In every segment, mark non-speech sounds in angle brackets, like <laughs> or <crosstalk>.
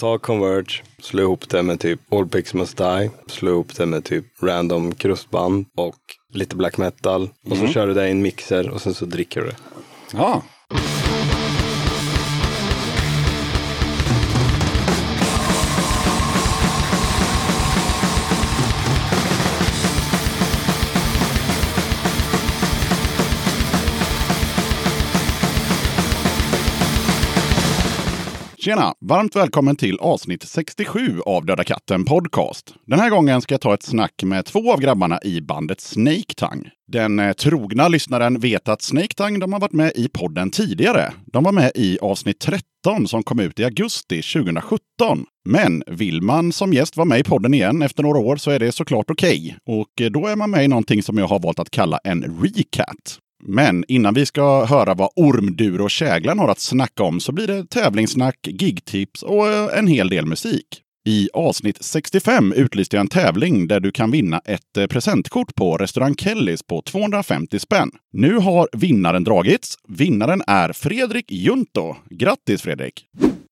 Ta Converge, slå ihop det med typ All Pigs Must Die, slå ihop det med typ random krustband och lite black metal. Och så kör du det i en mixer och sen så dricker du det. Ja. Tjena! Varmt välkommen till avsnitt 67 av Döda katten Podcast. Den här gången ska jag ta ett snack med två av grabbarna i bandet Snake Tongue. Den eh, trogna lyssnaren vet att Snake Tongue de har varit med i podden tidigare. De var med i avsnitt 13 som kom ut i augusti 2017. Men vill man som gäst vara med i podden igen efter några år så är det såklart okej. Och eh, då är man med i någonting som jag har valt att kalla en recat. Men innan vi ska höra vad Ormdur och Käglan har att snacka om så blir det tävlingssnack, gigtips och eh, en hel del musik. I avsnitt 65 utlyste jag en tävling där du kan vinna ett eh, presentkort på restaurang Kellys på 250 spänn. Nu har vinnaren dragits. Vinnaren är Fredrik Junto. Grattis Fredrik!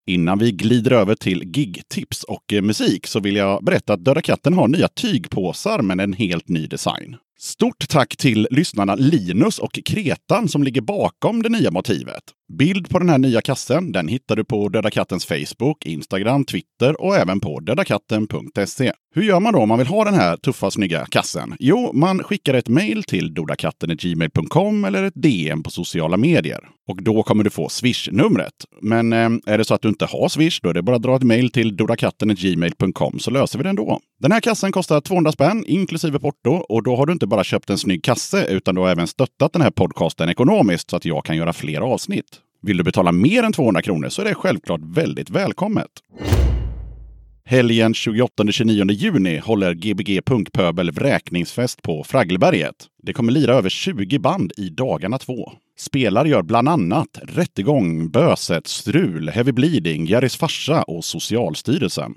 Innan vi glider över till gigtips och eh, musik så vill jag berätta att Döda katten har nya tygpåsar med en helt ny design. Stort tack till lyssnarna Linus och Kretan som ligger bakom det nya motivet. Bild på den här nya kassen den hittar du på Döda Kattens Facebook, Instagram, Twitter och även på dödakatten.se. Hur gör man då om man vill ha den här tuffa, snygga kassen? Jo, man skickar ett mejl till dodakatten.gmail.com eller ett DM på sociala medier. Och då kommer du få Swish-numret. Men eh, är det så att du inte har Swish, då är det bara att dra ett mejl till dodakatten.gmail.com så löser vi den då. Den här kassen kostar 200 spänn inklusive porto och då har du inte bara köpt en snygg kasse utan du har även stöttat den här podcasten ekonomiskt så att jag kan göra fler avsnitt. Vill du betala mer än 200 kronor så är det självklart väldigt välkommet. Helgen 28-29 juni håller Gbg Punkpöbel vräkningsfest på Fraggelberget. Det kommer lira över 20 band i dagarna två. Spelar gör bland annat Rättegång, Böset, Strul, Heavy Bleeding, Jerrys farsa och Socialstyrelsen.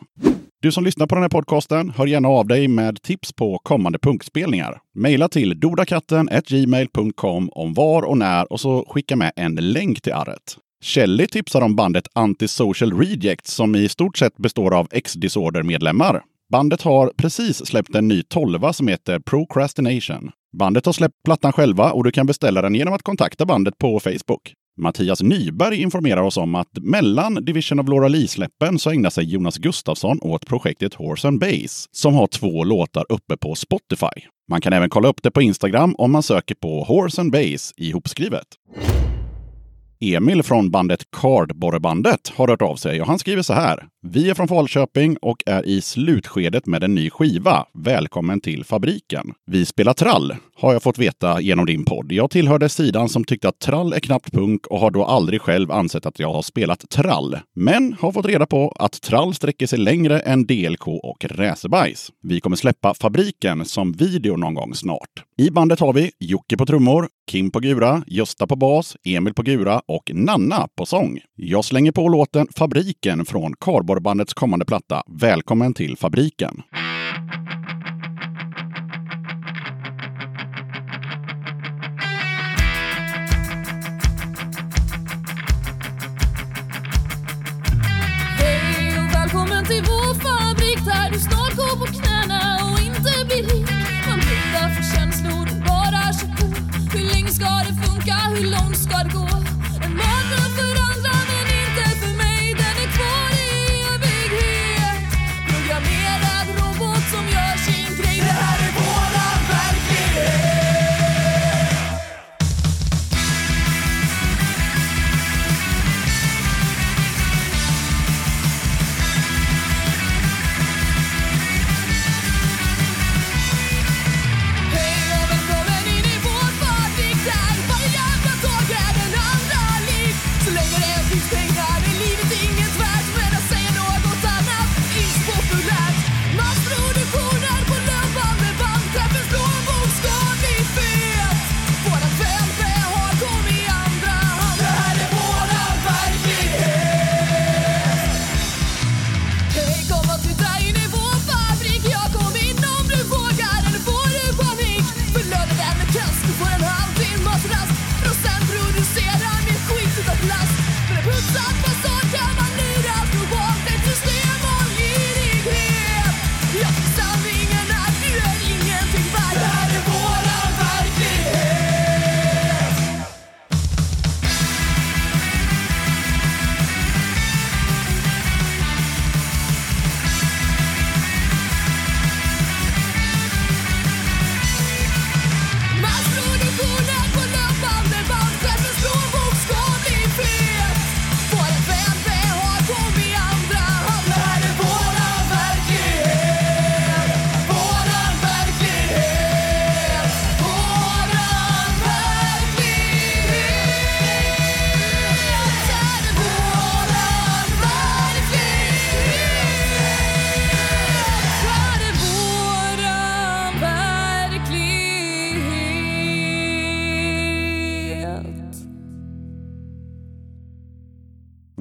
Du som lyssnar på den här podcasten, hör gärna av dig med tips på kommande punkspelningar. Maila till dodakatten.gmail.com om var och när och så skicka med en länk till arret. Kelly tipsar om bandet Antisocial Rejects som i stort sett består av X-Disorder-medlemmar. Bandet har precis släppt en ny tolva som heter Procrastination. Bandet har släppt plattan själva och du kan beställa den genom att kontakta bandet på Facebook. Mattias Nyberg informerar oss om att mellan Division of Laura Lee-släppen så ägnar sig Jonas Gustafsson åt projektet Horse and Base som har två låtar uppe på Spotify. Man kan även kolla upp det på Instagram om man söker på Horse and Base ihopskrivet. Emil från bandet Cardborrebandet har hört av sig och han skriver så här. Vi är från Falköping och är i slutskedet med en ny skiva. Välkommen till fabriken. Vi spelar trall, har jag fått veta genom din podd. Jag tillhörde sidan som tyckte att trall är knappt punk och har då aldrig själv ansett att jag har spelat trall. Men har fått reda på att trall sträcker sig längre än DLK och Räsebajs. Vi kommer släppa Fabriken som video någon gång snart. I bandet har vi Jocke på trummor, Kim på gura, Gösta på bas, Emil på gura och Nanna på sång. Jag slänger på låten Fabriken från Karborrbandets kommande platta. Välkommen till Fabriken! Hej och välkommen till vår fabrik där du snart går på knäna och inte blir rik. Man blundar för känslor, de bara kör på. Hur länge ska det funka? Hur långt ska det gå?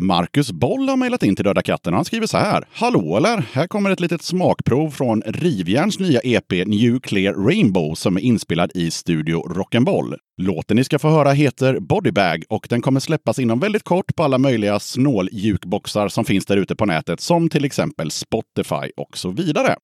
Marcus Boll har mejlat in till Döda katten och han skriver så här. Hallå eller? Här kommer ett litet smakprov från Rivjärns nya EP Nuclear Rainbow som är inspelad i Studio Rock'n'Boll. Låten ni ska få höra heter Bodybag och den kommer släppas inom väldigt kort på alla möjliga snåljukboxar som finns där ute på nätet som till exempel Spotify och så vidare.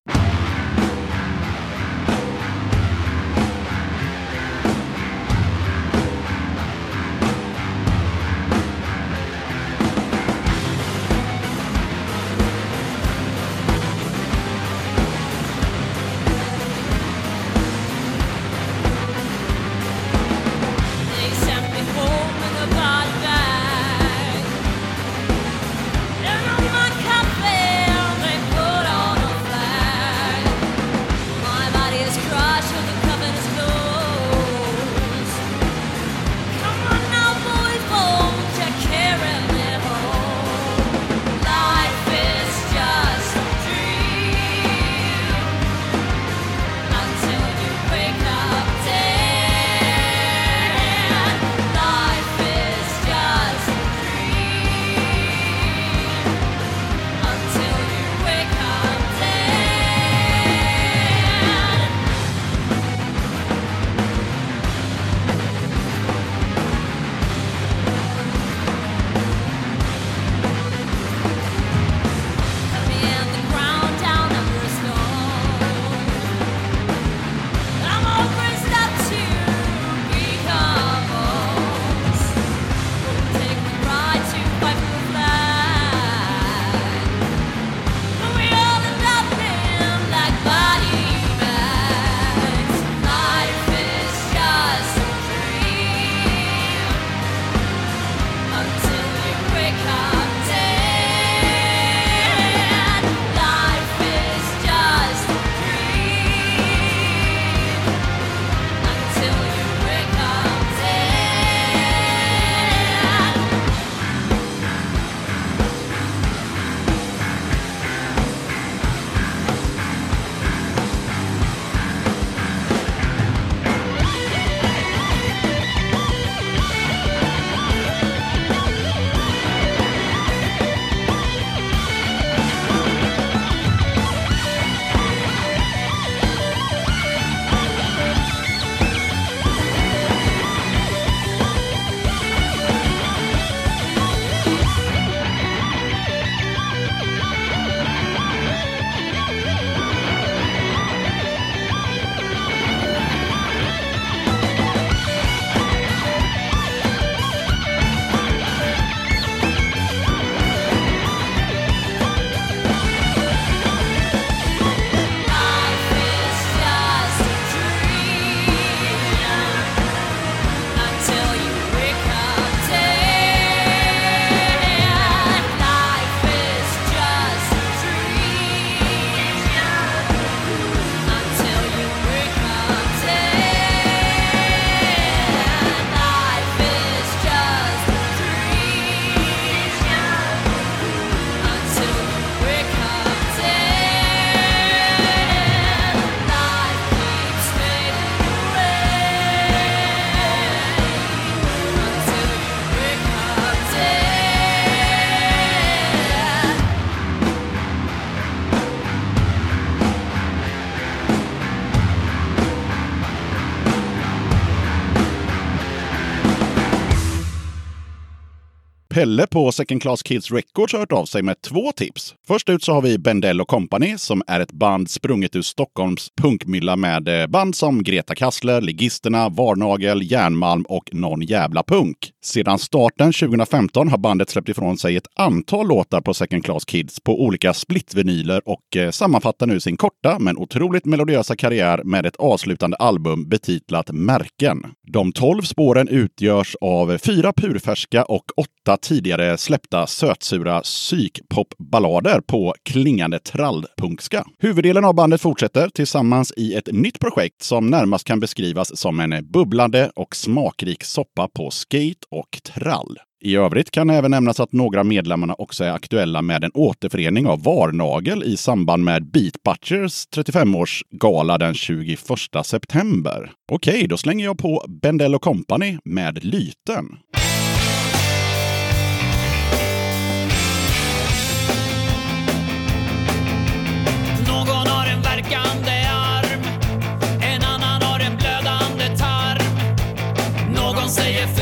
Pelle på Second Class Kids Records har hört av sig med två tips. Först ut så har vi Bendell Company som är ett band sprunget ur Stockholms punkmylla med eh, band som Greta Kassler, Ligisterna, Varnagel, Järnmalm och Någon jävla punk. Sedan starten 2015 har bandet släppt ifrån sig ett antal låtar på Second Class Kids på olika splitvinyler och eh, sammanfattar nu sin korta men otroligt melodiösa karriär med ett avslutande album betitlat Märken. De tolv spåren utgörs av fyra purfärska och åtta tidigare släppta sötsura psykpopballader på klingande trallpunkska. Huvuddelen av bandet fortsätter tillsammans i ett nytt projekt som närmast kan beskrivas som en bubblande och smakrik soppa på skate och trall. I övrigt kan även nämnas att några medlemmarna också är aktuella med en återförening av Varnagel i samband med Beatbutchers 35-årsgala den 21 september. Okej, då slänger jag på Bendel Company med Lyten. Någon har en verkande arm En annan har en blödande tarm Någon säger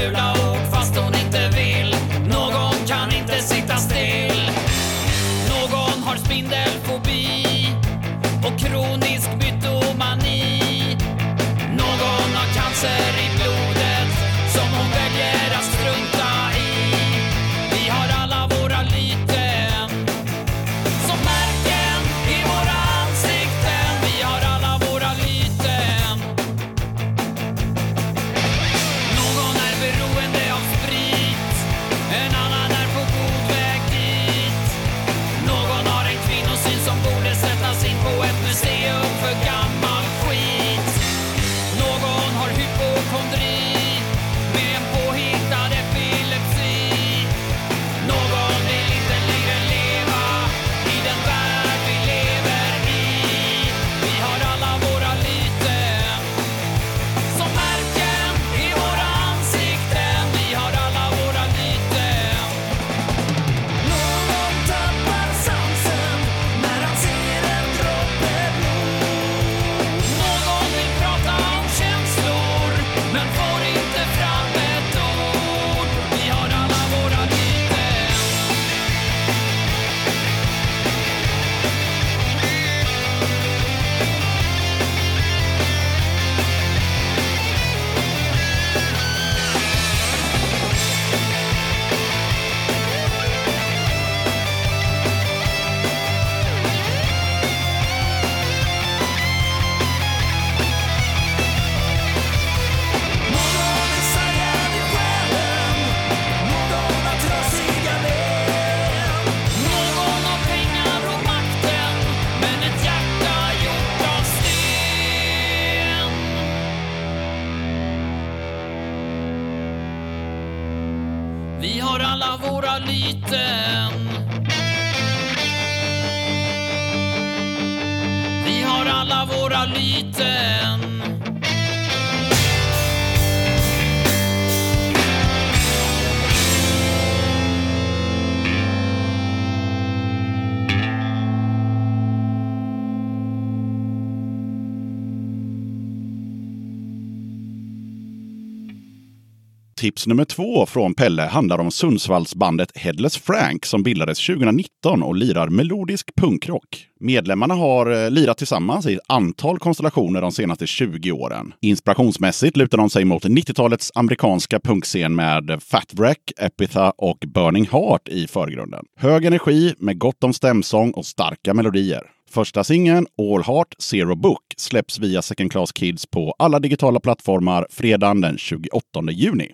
Nummer två från Pelle handlar om Sundsvallsbandet Headless Frank som bildades 2019 och lirar melodisk punkrock. Medlemmarna har eh, lirat tillsammans i ett antal konstellationer de senaste 20 åren. Inspirationsmässigt lutar de sig mot 90-talets amerikanska punkscen med Fat Wreck, Epitha och Burning Heart i förgrunden. Hög energi med gott om stämsång och starka melodier. Första singeln, All Heart Zero Book, släpps via Second Class Kids på alla digitala plattformar fredagen den 28 juni.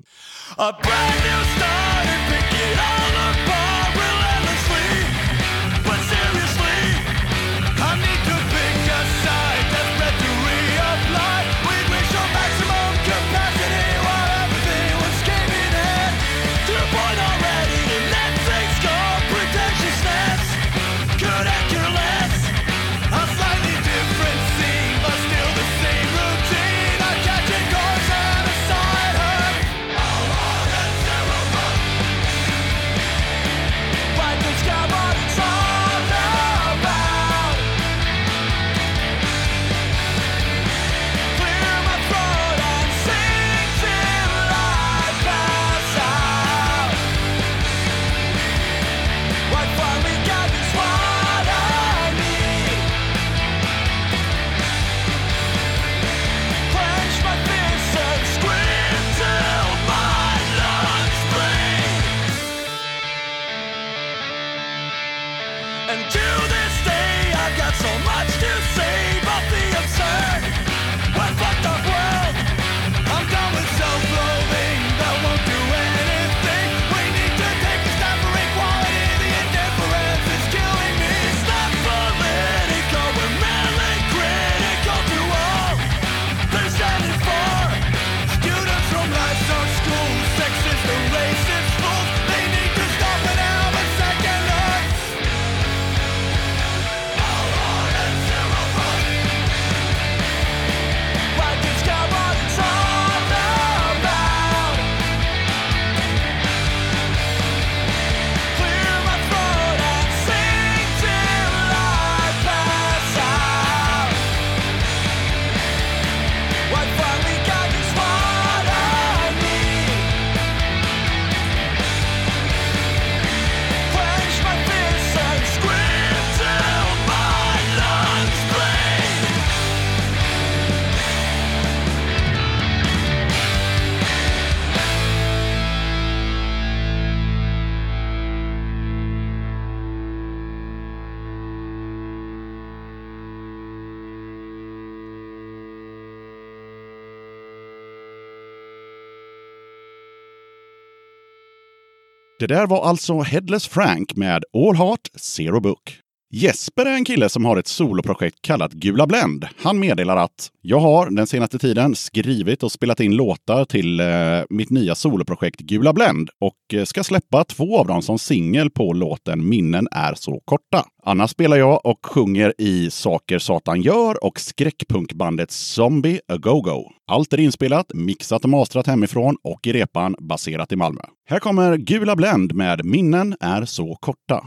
Det där var alltså Headless Frank med All Heart Zero Book. Jesper är en kille som har ett soloprojekt kallat Gula Blend. Han meddelar att jag har den senaste tiden skrivit och spelat in låtar till eh, mitt nya soloprojekt Gula Blend och eh, ska släppa två av dem som singel på låten Minnen är så korta. Annars spelar jag och sjunger i Saker Satan gör och skräckpunkbandet Zombie A Go-Go. Allt är inspelat, mixat och mastrat hemifrån och i repan baserat i Malmö. Här kommer Gula Blend med Minnen är så korta.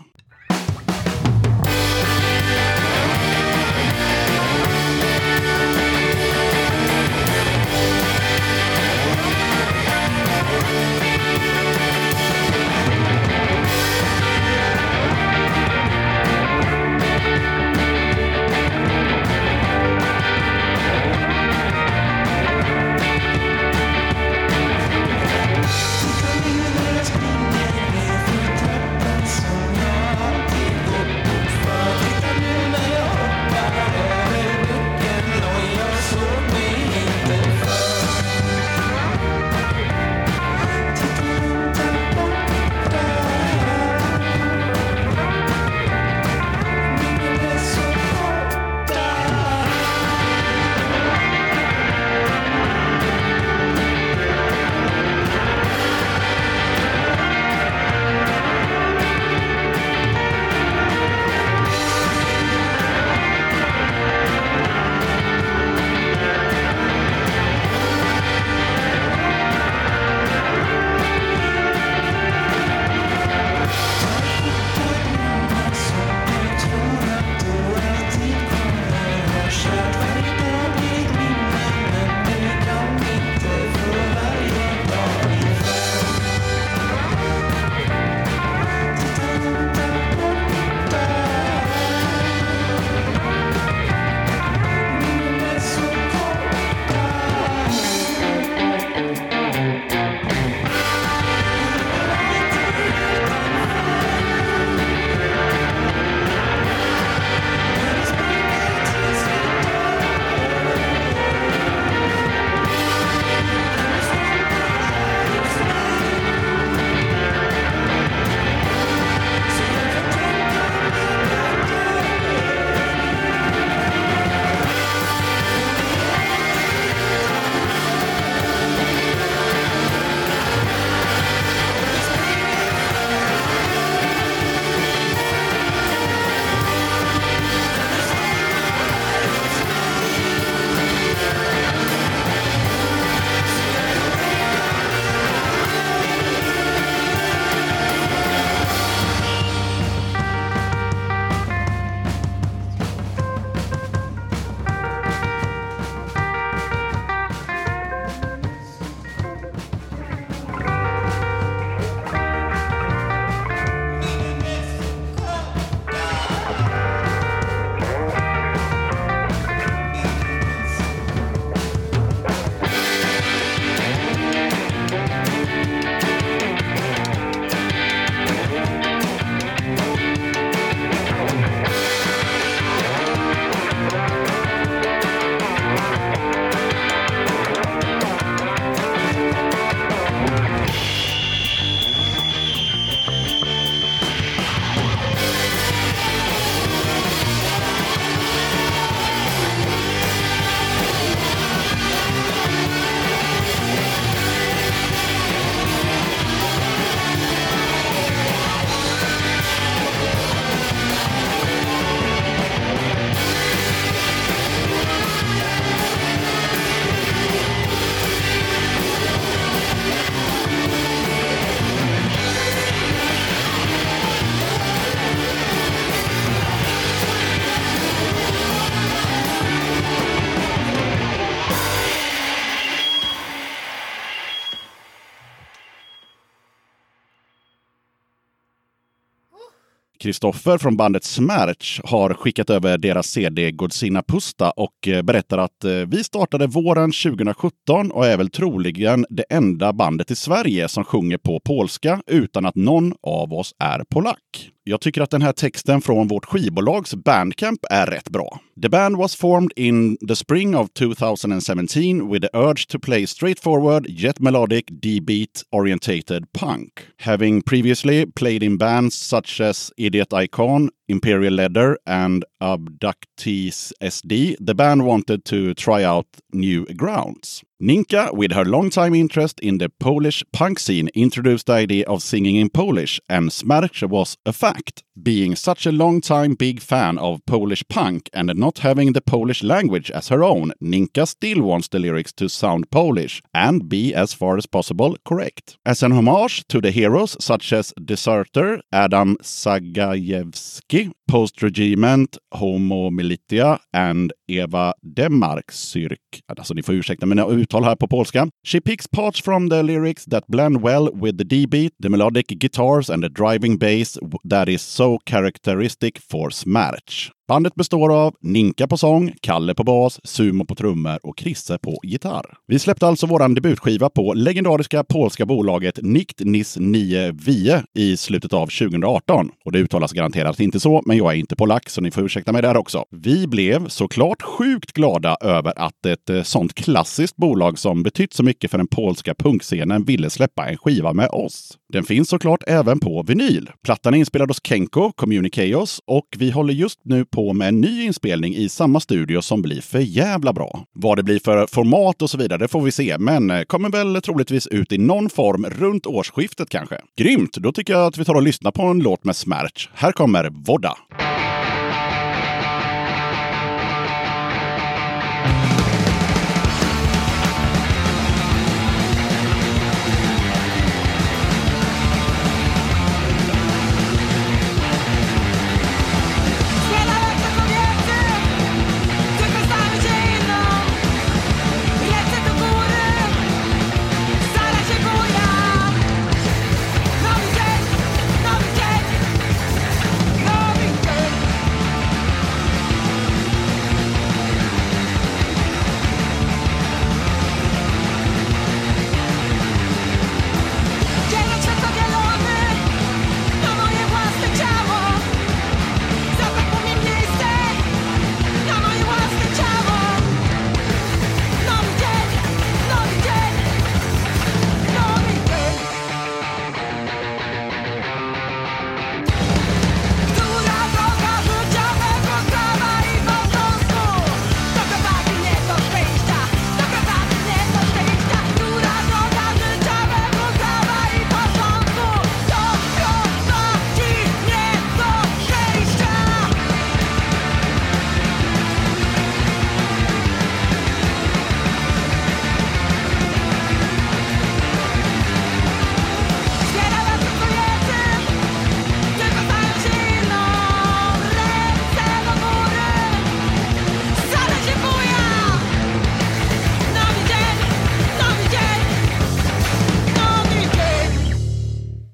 Kristoffer från bandet Smärch har skickat över deras CD Godzina Pusta och eh, berättar att eh, vi startade våren 2017 och är väl troligen det enda bandet i Sverige som sjunger på polska utan att någon av oss är polack. Jag tycker att den här texten från vårt skivbolags Bandcamp är rätt bra. The band was formed in the spring of 2017 with the urge to play straightforward yet melodic D-beat orientated punk. Having previously played in bands such as Idiot Icon, Imperial Leather and Abductees SD, the band wanted to try out new grounds. Ninka, with her long-time interest in the Polish punk scene, introduced the idea of singing in Polish, and Smerch was a fact. Being such a long-time big fan of Polish punk and not having the Polish language as her own, Ninka still wants the lyrics to sound Polish and be as far as possible correct. As an homage to the heroes such as Deserter, Adam Sagajewski, Post-Regiment, Homo Militia and Eva Demark-Syrk. Alltså, ni får ursäkta mina uttal här på polska. She picks parts from the lyrics that blend well with the D-beat, the melodic guitars and the driving bass that is so characteristic for Smerch. Bandet består av Ninka på sång, Kalle på bas, Sumo på trummor och Krisse på gitarr. Vi släppte alltså våran debutskiva på legendariska polska bolaget Nikt Nis 9 Vie i slutet av 2018. Och det uttalas garanterat inte så, men jag är inte polack så ni får ursäkta mig där också. Vi blev såklart sjukt glada över att ett eh, sånt klassiskt bolag som betytt så mycket för den polska punkscenen ville släppa en skiva med oss. Den finns såklart även på vinyl. Plattan är inspelad hos Kenko Communicaos och vi håller just nu på med en ny inspelning i samma studio som blir för jävla bra. Vad det blir för format och så vidare, det får vi se, men eh, kommer väl troligtvis ut i någon form runt årsskiftet kanske. Grymt! Då tycker jag att vi tar och lyssnar på en låt med Smärch. Här kommer Vodda.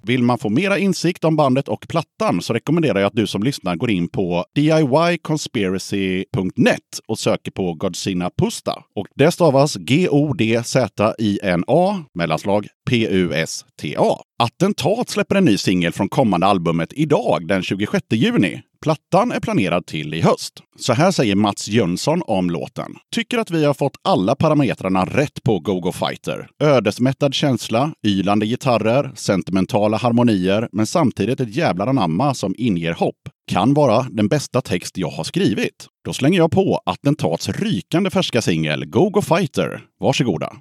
Vill man få mera insikt om bandet och plattan så rekommenderar jag att du som lyssnar går in på diyconspiracy.net och söker på Godzina Pusta. Och det stavas G-O-D-Z-I-N-A mellanslag P-U-S-T-A. Attentat släpper en ny singel från kommande albumet idag, den 26 juni. Plattan är planerad till i höst. Så här säger Mats Jönsson om låten. Tycker att vi har fått alla parametrarna rätt på Go-Go Fighter. Ödesmättad känsla, ylande gitarrer, sentimentala harmonier, men samtidigt ett jävla anamma som inger hopp. Kan vara den bästa text jag har skrivit. Då slänger jag på Attentats rykande färska singel Go-Go Fighter. Varsågoda.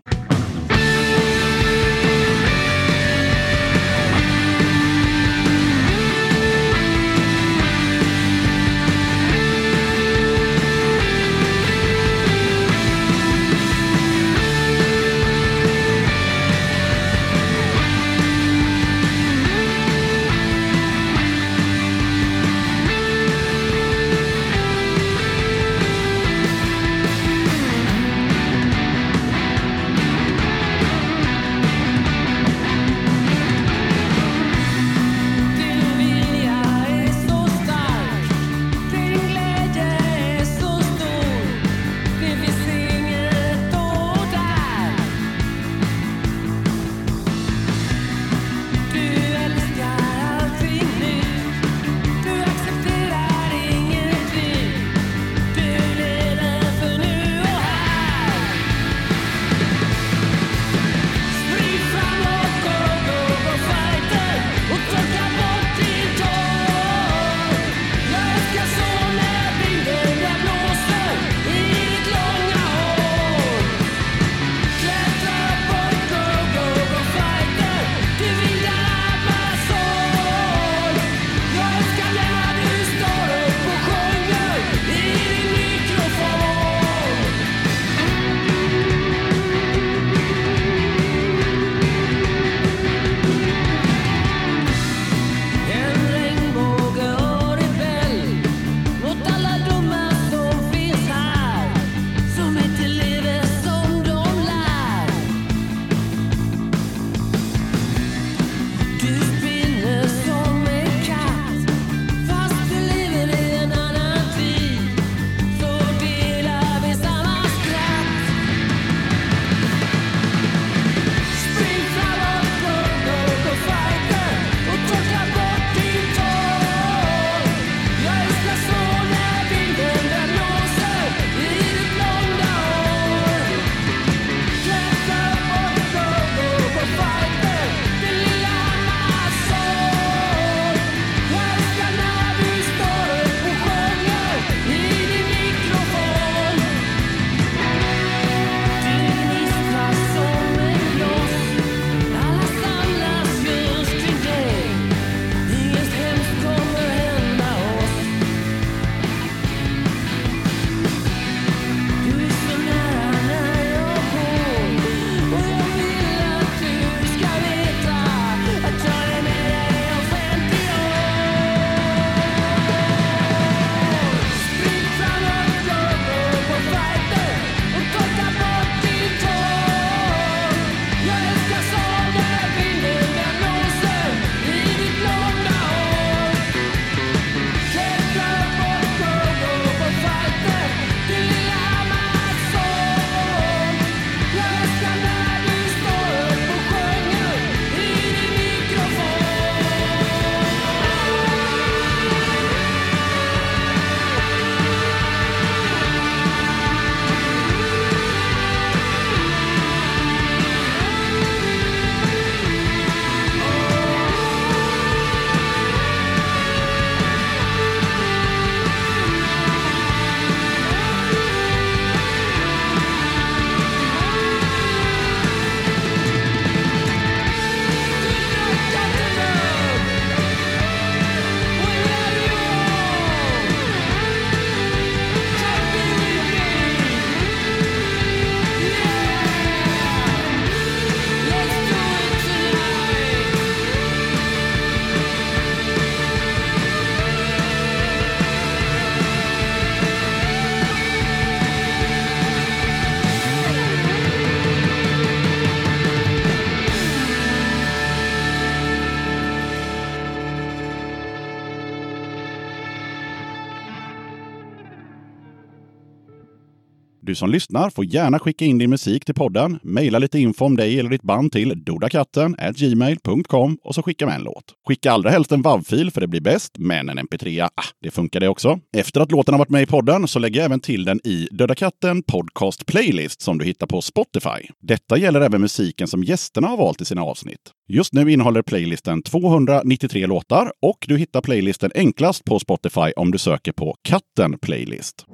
Som lyssnar får gärna skicka in din musik till podden. Maila lite info om dig eller ditt band till dodakatten gmail.com och så skicka med en låt. Skicka allra helst en WAV-fil för det blir bäst, men en mp3, ah, det funkar det också. Efter att låten har varit med i podden så lägger jag även till den i Döda katten Podcast Playlist som du hittar på Spotify. Detta gäller även musiken som gästerna har valt i sina avsnitt. Just nu innehåller playlisten 293 låtar och du hittar playlisten enklast på Spotify om du söker på Katten Playlist.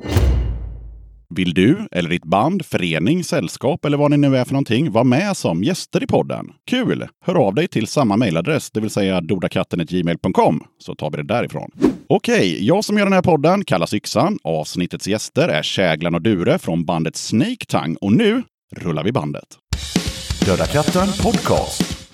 Vill du eller ditt band, förening, sällskap eller vad ni nu är för någonting vara med som gäster i podden? Kul! Hör av dig till samma mejladress, det vill säga dodakatten.gmail.com, så tar vi det därifrån. Okej, jag som gör den här podden kallas Yxan. Avsnittets gäster är Käglan och Dure från bandet Snake Tang. och nu rullar vi bandet. Döda katten podcast.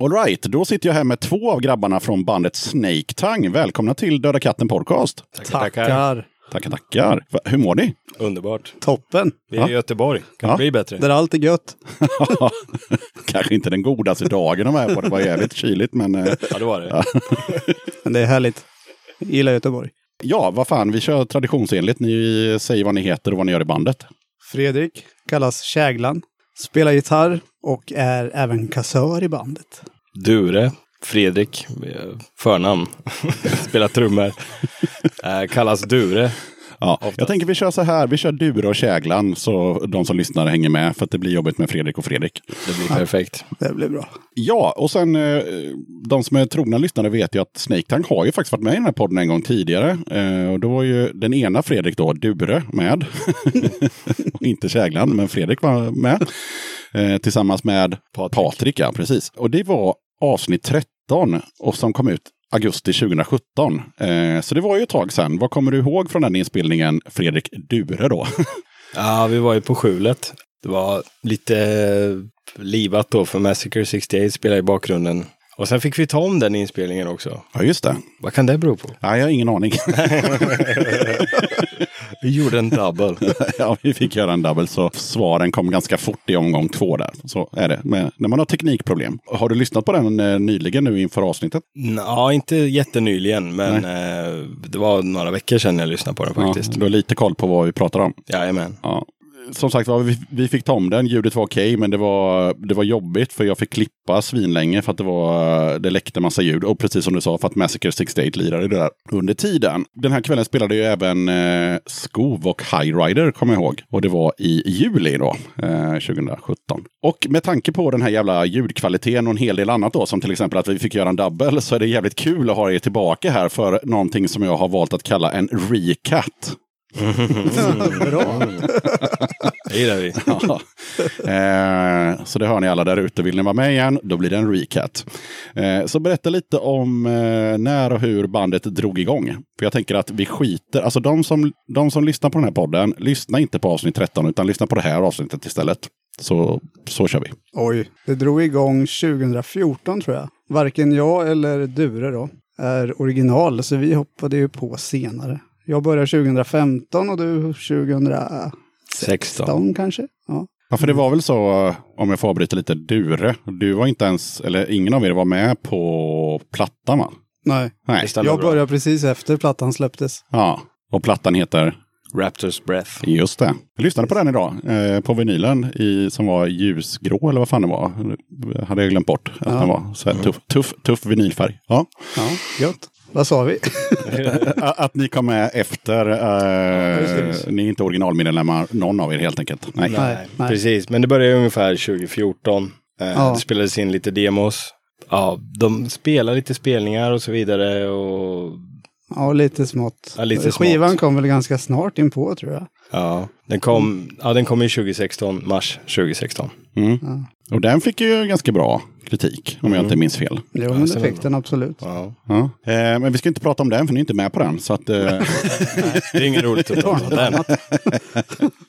Alright, då sitter jag här med två av grabbarna från bandet Snake Tang. Välkomna till Döda katten podcast. Tackar. Tackar, tackar. Va, Hur mår ni? Underbart. Toppen. Vi är i Göteborg. Kan Ja. det bli bättre? Där allt är gött. <laughs> Kanske inte den godaste dagen de är på. Det var jävligt kyligt, men eh, Ja, det var det. <laughs> Men det är härligt. Jag gillar Göteborg. ja, vad fan, vi kör traditionsenligt. Ni säger vad ni heter och vad ni gör i bandet. Fredrik kallas Käglan. Spelar gitarr och är även kassör i bandet. Dure, Fredrik, eh, förnamn, <laughs> spelar trummor. Eh, kallas Dure. Ja, Oftast. jag tänker vi kör så här. Vi kör Dure och Käglan så de som lyssnar hänger med. För att det blir jobbigt med Fredrik och Fredrik. Det blir perfekt. Det blir bra. Ja, och sen eh, de som är trogna lyssnare vet ju att Snake Tank har ju faktiskt varit med i den här podden en gång tidigare. Eh, och då var ju den ena Fredrik då, Dure, med. <laughs> inte Käglan, men Fredrik var med. Tillsammans med Patrik. Patrik. ja, precis. Och det var avsnitt 13 och som kom ut augusti 2017. Eh, så det var ju ett tag sedan. Vad kommer du ihåg från den inspelningen, Fredrik Dure då? <laughs> Ja, vi var ju på skjulet. Det var lite livat då för Massacre 68 spelade i bakgrunden. Och sen fick vi ta om den inspelningen också. ja, just det. Vad kan det bero på? Nej, jag har ingen aning. <laughs> Vi gjorde en double. <laughs> ja, vi fick göra en double så svaren kom ganska fort i omgång två där. Så är det med, när man har teknikproblem. Har du lyssnat på den eh, nyligen nu inför avsnittet? Ja, inte jättenyligen, men eh, det var några veckor sedan jag lyssnade på den faktiskt. Ja, du har lite koll på vad vi pratar om. Jajamän. Ja. Som sagt var, vi, vi fick ta om den. Ljudet var okej, men det var, det var jobbigt för jag fick klippa svinlänge för att det, var, det läckte massa ljud. Och precis som du sa, för att Massacre 68 lirade det där under tiden. Den här kvällen spelade ju även eh, Skov och High Rider, kommer jag ihåg. Och det var i juli då, eh, 2017. Och med tanke på den här jävla ljudkvaliteten och en hel del annat då, som till exempel att vi fick göra en double, så är det jävligt kul att ha er tillbaka här för någonting som jag har valt att kalla en recat bra. Det gillar vi. <laughs> Ja. Eh, så det hör ni alla där ute. Vill ni vara med igen, då blir det en recat. Eh, så berätta lite om eh, när och hur bandet drog igång. För jag tänker att vi skiter, alltså de som, de som lyssnar på den här podden, lyssna inte på avsnitt 13 utan lyssna på det här avsnittet istället. Så, så kör vi. Oj, det drog igång 2014 tror jag. Varken jag eller Dure då är original, så vi hoppade ju på senare. Jag började 2015 och du 2016 16. kanske? Ja. Ja, för det var väl så, om jag får avbryta lite, Dure, du var inte ens, eller ingen av er var med på plattan va? Nej, Nej. Jag bra. började precis efter plattan släpptes. Ja, och plattan heter? Raptors Breath. Just det. Jag lyssnade på den idag. Eh, på vinylen i, som var ljusgrå eller vad fan det var. Hade jag glömt bort att Ja. den var. Så här, tuff, tuff, tuff vinylfärg. Ja. Ja, gött. Vad sa vi? <laughs> Att ni kom med efter. Eh, precis. ni är inte originalmedlemmar, någon av er helt enkelt. Nej. Nej, nej. Precis, men det började ungefär 2014. Eh, Ja. Det spelades in lite demos. Ja, de spelar lite spelningar och så vidare. Och Ja, lite smått. Ja, lite Skivan smått. kom väl ganska snart in på tror jag. ja, den kom, ja, den kom i 2016, mars 2016. Mm. Och den fick ju ganska bra kritik, om jag inte minns fel. Jo, men det fick den absolut. Ja. Ja. Eh, men vi ska inte prata om den, för ni är inte med på den. Så att, eh, <laughs> Det är inget roligt att prata om den. <laughs>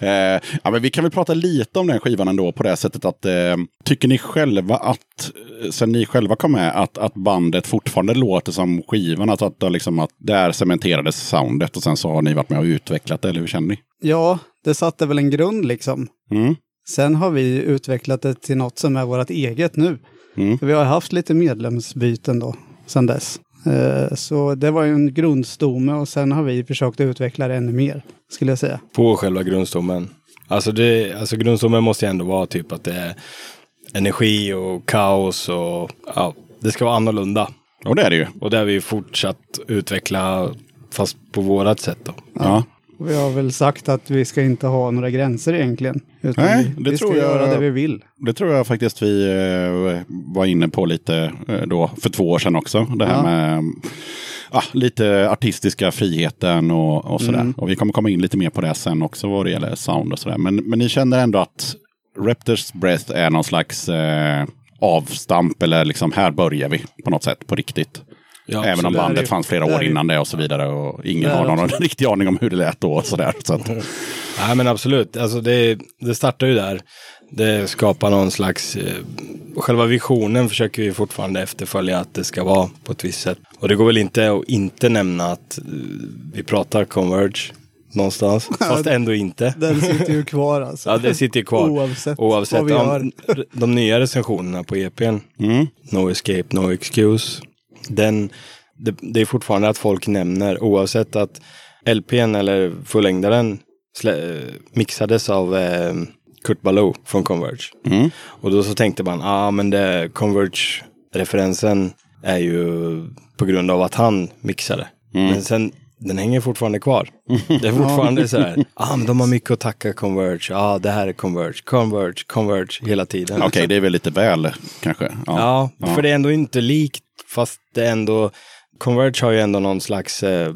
Eh, ja, men vi kan väl prata lite om den skivan ändå på det sättet att eh, tycker ni själva att, eh, sen ni själva kom med, att, att bandet fortfarande låter som skivan? Att, att, det liksom, att där cementerades soundet och sen så har ni varit med och utvecklat det, eller hur känner ni? Ja, det satte väl en grund liksom. Mm. Sen har vi utvecklat det till något som är vårt eget nu. Mm. För vi har haft lite medlemsbyten då, sen dess. Eh, Så det var ju en grundstomme och sen har vi försökt utveckla det ännu mer, skulle jag säga. På själva grundstommen. Alltså, det, alltså grundstommen måste ju ändå vara typ att det är energi och kaos och ja, det ska vara annorlunda. Och det är det ju. Och det har vi fortsatt utveckla fast på vårat sätt då. Ja. Vi har väl sagt att vi ska inte ha några gränser egentligen. Utan Nej, det vi ska tror jag- göra det vi vill. Det tror jag faktiskt vi eh, var inne på lite eh, då för två år sedan också. Det här Ja. med ah, lite artistiska friheten och, och sådär. Mm. Och vi kommer komma in lite mer på det sen också vad det gäller sound och sådär. Men, men ni känner ändå att Raptors Breath är någon slags eh, avstamp eller liksom här börjar vi på något sätt på riktigt. Ja, Även om bandet fanns flera år innan det och så vidare. Och ingen har någon absolut. riktig aning om hur det lät då. Och sådär. Så att, <laughs> Nej men absolut, alltså det, det startar ju där. Det skapar någon slags, eh, själva visionen försöker vi fortfarande efterfölja att det ska vara på ett visst sätt. Och det går väl inte att inte nämna att eh, vi pratar Converge någonstans, <laughs> fast ändå inte. Den sitter ju <laughs> kvar alltså. Ja, det sitter ju kvar. Oavsett, Oavsett vad vi gör. om de nya recensionerna på EPn, mm, No Escape, No Excuse, den, det, det är fortfarande att folk nämner, oavsett att LPn eller fullängdaren eh, mixades av eh, Kurt Ballou från Converge. mm, Och då så tänkte man, ja ah, men det Converge-referensen är ju på grund av att han mixade. Men sen, den hänger fortfarande kvar. Det är fortfarande så här, <laughs> ah, men de har mycket att tacka Converge, ja ah, det här är Converge, Converge, Converge hela tiden. Okej, det är väl lite väl kanske. Ja, Ja. för det är ändå inte likt, fast det är ändå, Converge har ju ändå någon slags, eh,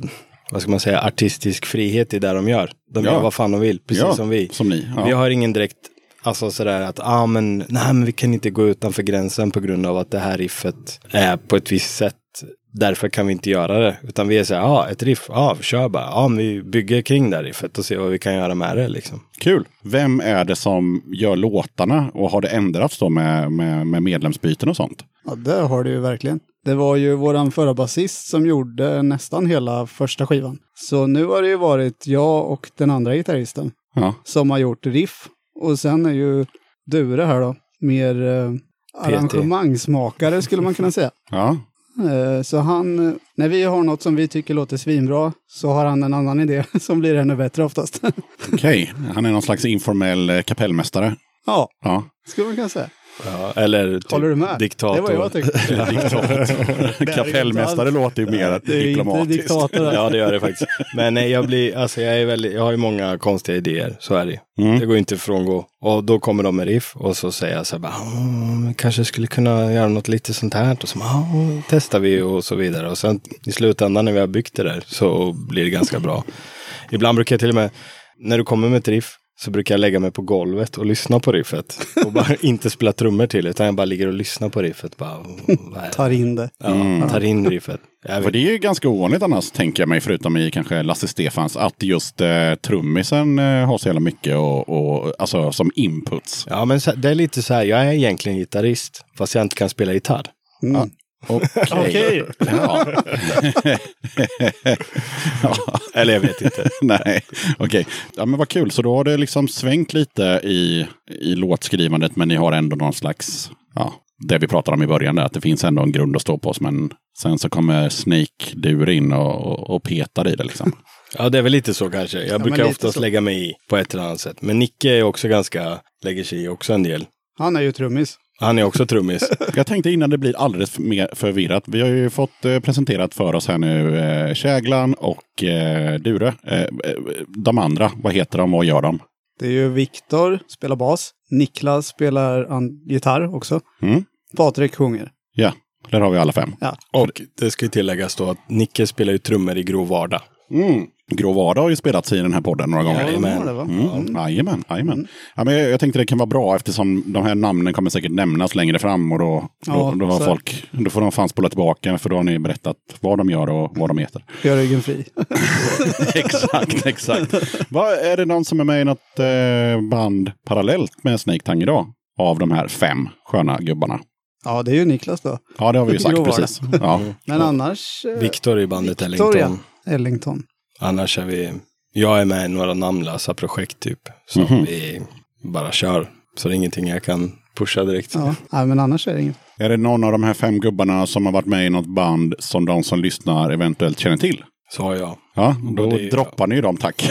vad ska man säga, artistisk frihet i det de gör. De Ja. gör vad fan de vill, precis Ja, som vi. Som ni. Ja. Vi har ingen direkt, alltså sådär att, ah, men, nej men vi kan inte gå utanför gränsen på grund av att det här riffet är på ett visst sätt. Därför kan vi inte göra det. Utan vi är såhär, ja ah, ett riff, ja ah, kör bara. Ja, men vi bygger kring det här riffet och ser vad vi kan göra med det liksom. Kul. Vem är det som gör låtarna och har det ändrats då med, med, med medlemsbyten och sånt? Ja, det har det ju verkligen. Det var ju våran förra basist som gjorde nästan hela första skivan. Så nu har det ju varit jag och den andra gitarristen Ja. som har gjort riff. Och sen är ju Dure här då, mer eh, arrangemangsmakare skulle man kunna säga. Ja. Eh, Så han, när vi har något som vi tycker låter svinbra så har han en annan idé <laughs> som blir ännu bättre oftast. Okej, han är någon slags informell eh, kapellmästare. ja, Ja. skulle man kunna säga. Ja, eller typ Håller du med? diktator. Det var jag tyckte. <laughs> <laughs> Kapellmästare låter ju mer Det är inte diplomatiskt. diktator. <laughs> Ja, det gör det faktiskt. Men nej, jag blir, alltså jag är väldigt, jag har ju många konstiga idéer, så är det Mm. Det går inte ifrån gå. Och då kommer de med riff och så säger jag så här, bara, "Mm, kanske skulle kunna göra något lite sånt här. Och så "Ja, testar vi och så vidare. Och sen i slutändan när vi har byggt det där så blir det ganska bra. Ibland brukar jag till och med, när du kommer med ett riff, så brukar jag lägga mig på golvet och lyssna på riffet. Och bara <laughs> inte spela trummor till, utan jag bara ligger och lyssnar på riffet. Bara? Tar in det. Ja, tar in riffet. För det är ju ganska ovanligt annars, tänker jag mig, förutom i kanske Lasse Stefans, att just eh, trummisen eh, har så jävla mycket och, och, alltså, som inputs. Ja, men så, det är lite så här, jag är egentligen gitarrist, fast jag inte kan spela gitarr. Mm. Okej. Ja. <laughs> ja. Eller jag vet inte. <laughs> Nej, okej. Ja, men vad kul. Så då har det liksom svängt lite i, i låtskrivandet, men ni har ändå någon slags, ja, det vi pratade om i början, där, att det finns ändå en grund att stå på. Men sen så kommer Snake Dur in och, och, och petar i det liksom. Ja, det är väl lite så kanske. Jag men brukar oftast så. lägga mig i på ett eller annat sätt. Men Nicke är också ganska, lägger sig i också en del. Han är ju trummis. Han är också trummis. <laughs> Jag tänkte innan det blir alldeles för- mer förvirrat. Vi har ju fått eh, presenterat för oss här nu eh, Käglan och eh, Dure. Eh, eh, de andra, vad heter de och vad gör de? Det är ju Viktor, spelar bas. Niklas spelar gitarr också. Mm. Patrik sjunger. Ja, där har vi alla fem. Och det ska ju tilläggas då att Nicke spelar ju trummor i grov vardag. Mm. Grå vardag har ju spelats i den här podden några gånger. Jajamän. Var. Mm. Jajamän, jajamän. Ja, men jag, jag tänkte det kan vara bra eftersom de här namnen kommer säkert nämnas längre fram och då, då, Ja, då, har så- folk, då får de fan spola tillbaka för då har ni berättat vad de gör och vad de heter. Gör ryggen fri. <laughs> exakt, exakt. Vad, är det någon som är med i något eh, band parallellt med Snake Tang idag? Av de här fem sköna gubbarna. Ja, det är ju Niklas då. Ja, det har vi ju sagt precis. Ja. Men annars... eh, Viktor i bandet Victor, Ellington. Ellington. Annars är vi, jag är med i några namnlösa projekt typ. Som Mhm. vi bara kör. Så det är ingenting jag kan pusha direkt. Ja, nej, men annars är det inget. Är det någon av de här fem gubbarna som har varit med i något band som de som lyssnar eventuellt känner till? Sa jag. Ja, då det droppar ni dem tack. <laughs>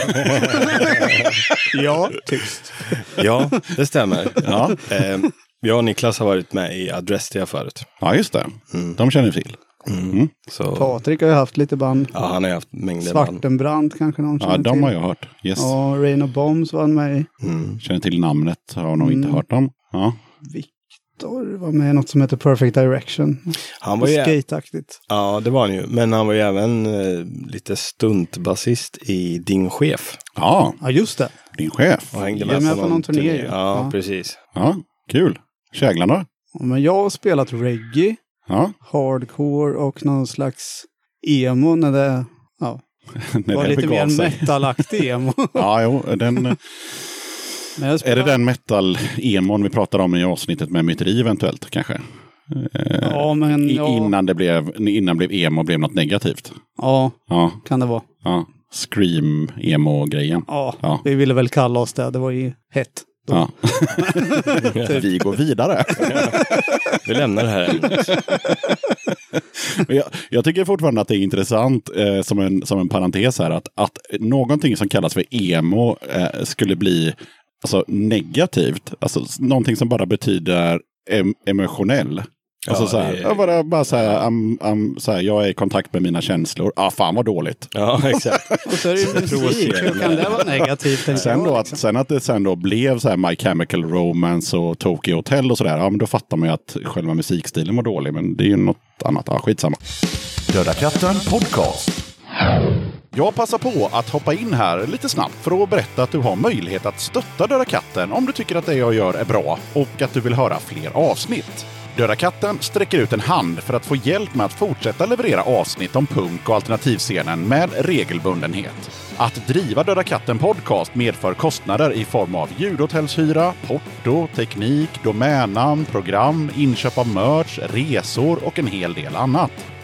Ja, tyst. Ja, det stämmer. ja. Eh, jag och Niklas har varit med i Adrestia förut. ja, just det. De känner vi till. Så, Patrik har ju haft lite band. ja, han har ju haft mängder band. Svartenbrand kanske någon Ja, känner de till. har jag hört. Yes. Ja, Rain of Bombs var han med i. Mm. Känner till namnet, har nog inte hört dem. Ja. Viktor var med i något som heter Perfect Direction. Han var ju, Skateaktigt. ja, det var han ju. Men han var ju även eh, lite stuntbasist i Din Chef. ja, Ja, just det. din chef. Och hängde med, är med på någon turné, Ja, ja. precis. Ja, kul. Käglarna? Ja, Men jag har spelat reggae, Ja, hardcore och någon slags emo när det ja, <laughs> när var det lite mer metalaktig emo. <laughs> Ja, jo, den, <laughs> jag är det spelar- den metal-emon vi pratade om i avsnittet med myteri eventuellt kanske? Ja, men ja, Innan det blev, innan blev emo blev något negativt. ja, Ja, kan det vara. ja. Scream-emo-grejen. Ja, Ja. vi ville väl kalla oss det. Det var ju hett. Ja. <laughs> vi går vidare. Vi lämnar det här ämnet. Jag, jag tycker fortfarande att det är intressant eh, som, en, som en parentes här att, att någonting som kallas för emo eh, skulle bli alltså, negativt. Alltså någonting som bara betyder em, emotionell. Alltså Ja, så här, det jag bara, bara så här, am- am- så här, jag är i kontakt med mina känslor. Ah, fan vad dåligt. Ja, <laughs> exakt. Och så är det ju musik. Hur kan det vara negativt? Sen, då, att, sen att det sen då blev så här My Chemical Romance och Tokyo Hotel och sådär. Ja, men då fattar man ju att själva musikstilen var dålig. Men det är ju något annat. Ja, skitsamma. Döda katten podcast. Jag passar på att hoppa in här lite snabbt för att berätta att du har möjlighet att stötta Döda katten om du tycker att det jag gör är bra och att du vill höra fler avsnitt. Döda katten sträcker ut en hand för att få hjälp med att fortsätta leverera avsnitt om punk och alternativscenen med regelbundenhet. Att driva Döda katten podcast medför kostnader i form av ljudhotellshyra, porto, teknik, domännamn, program, inköp av merch, resor och en hel del annat.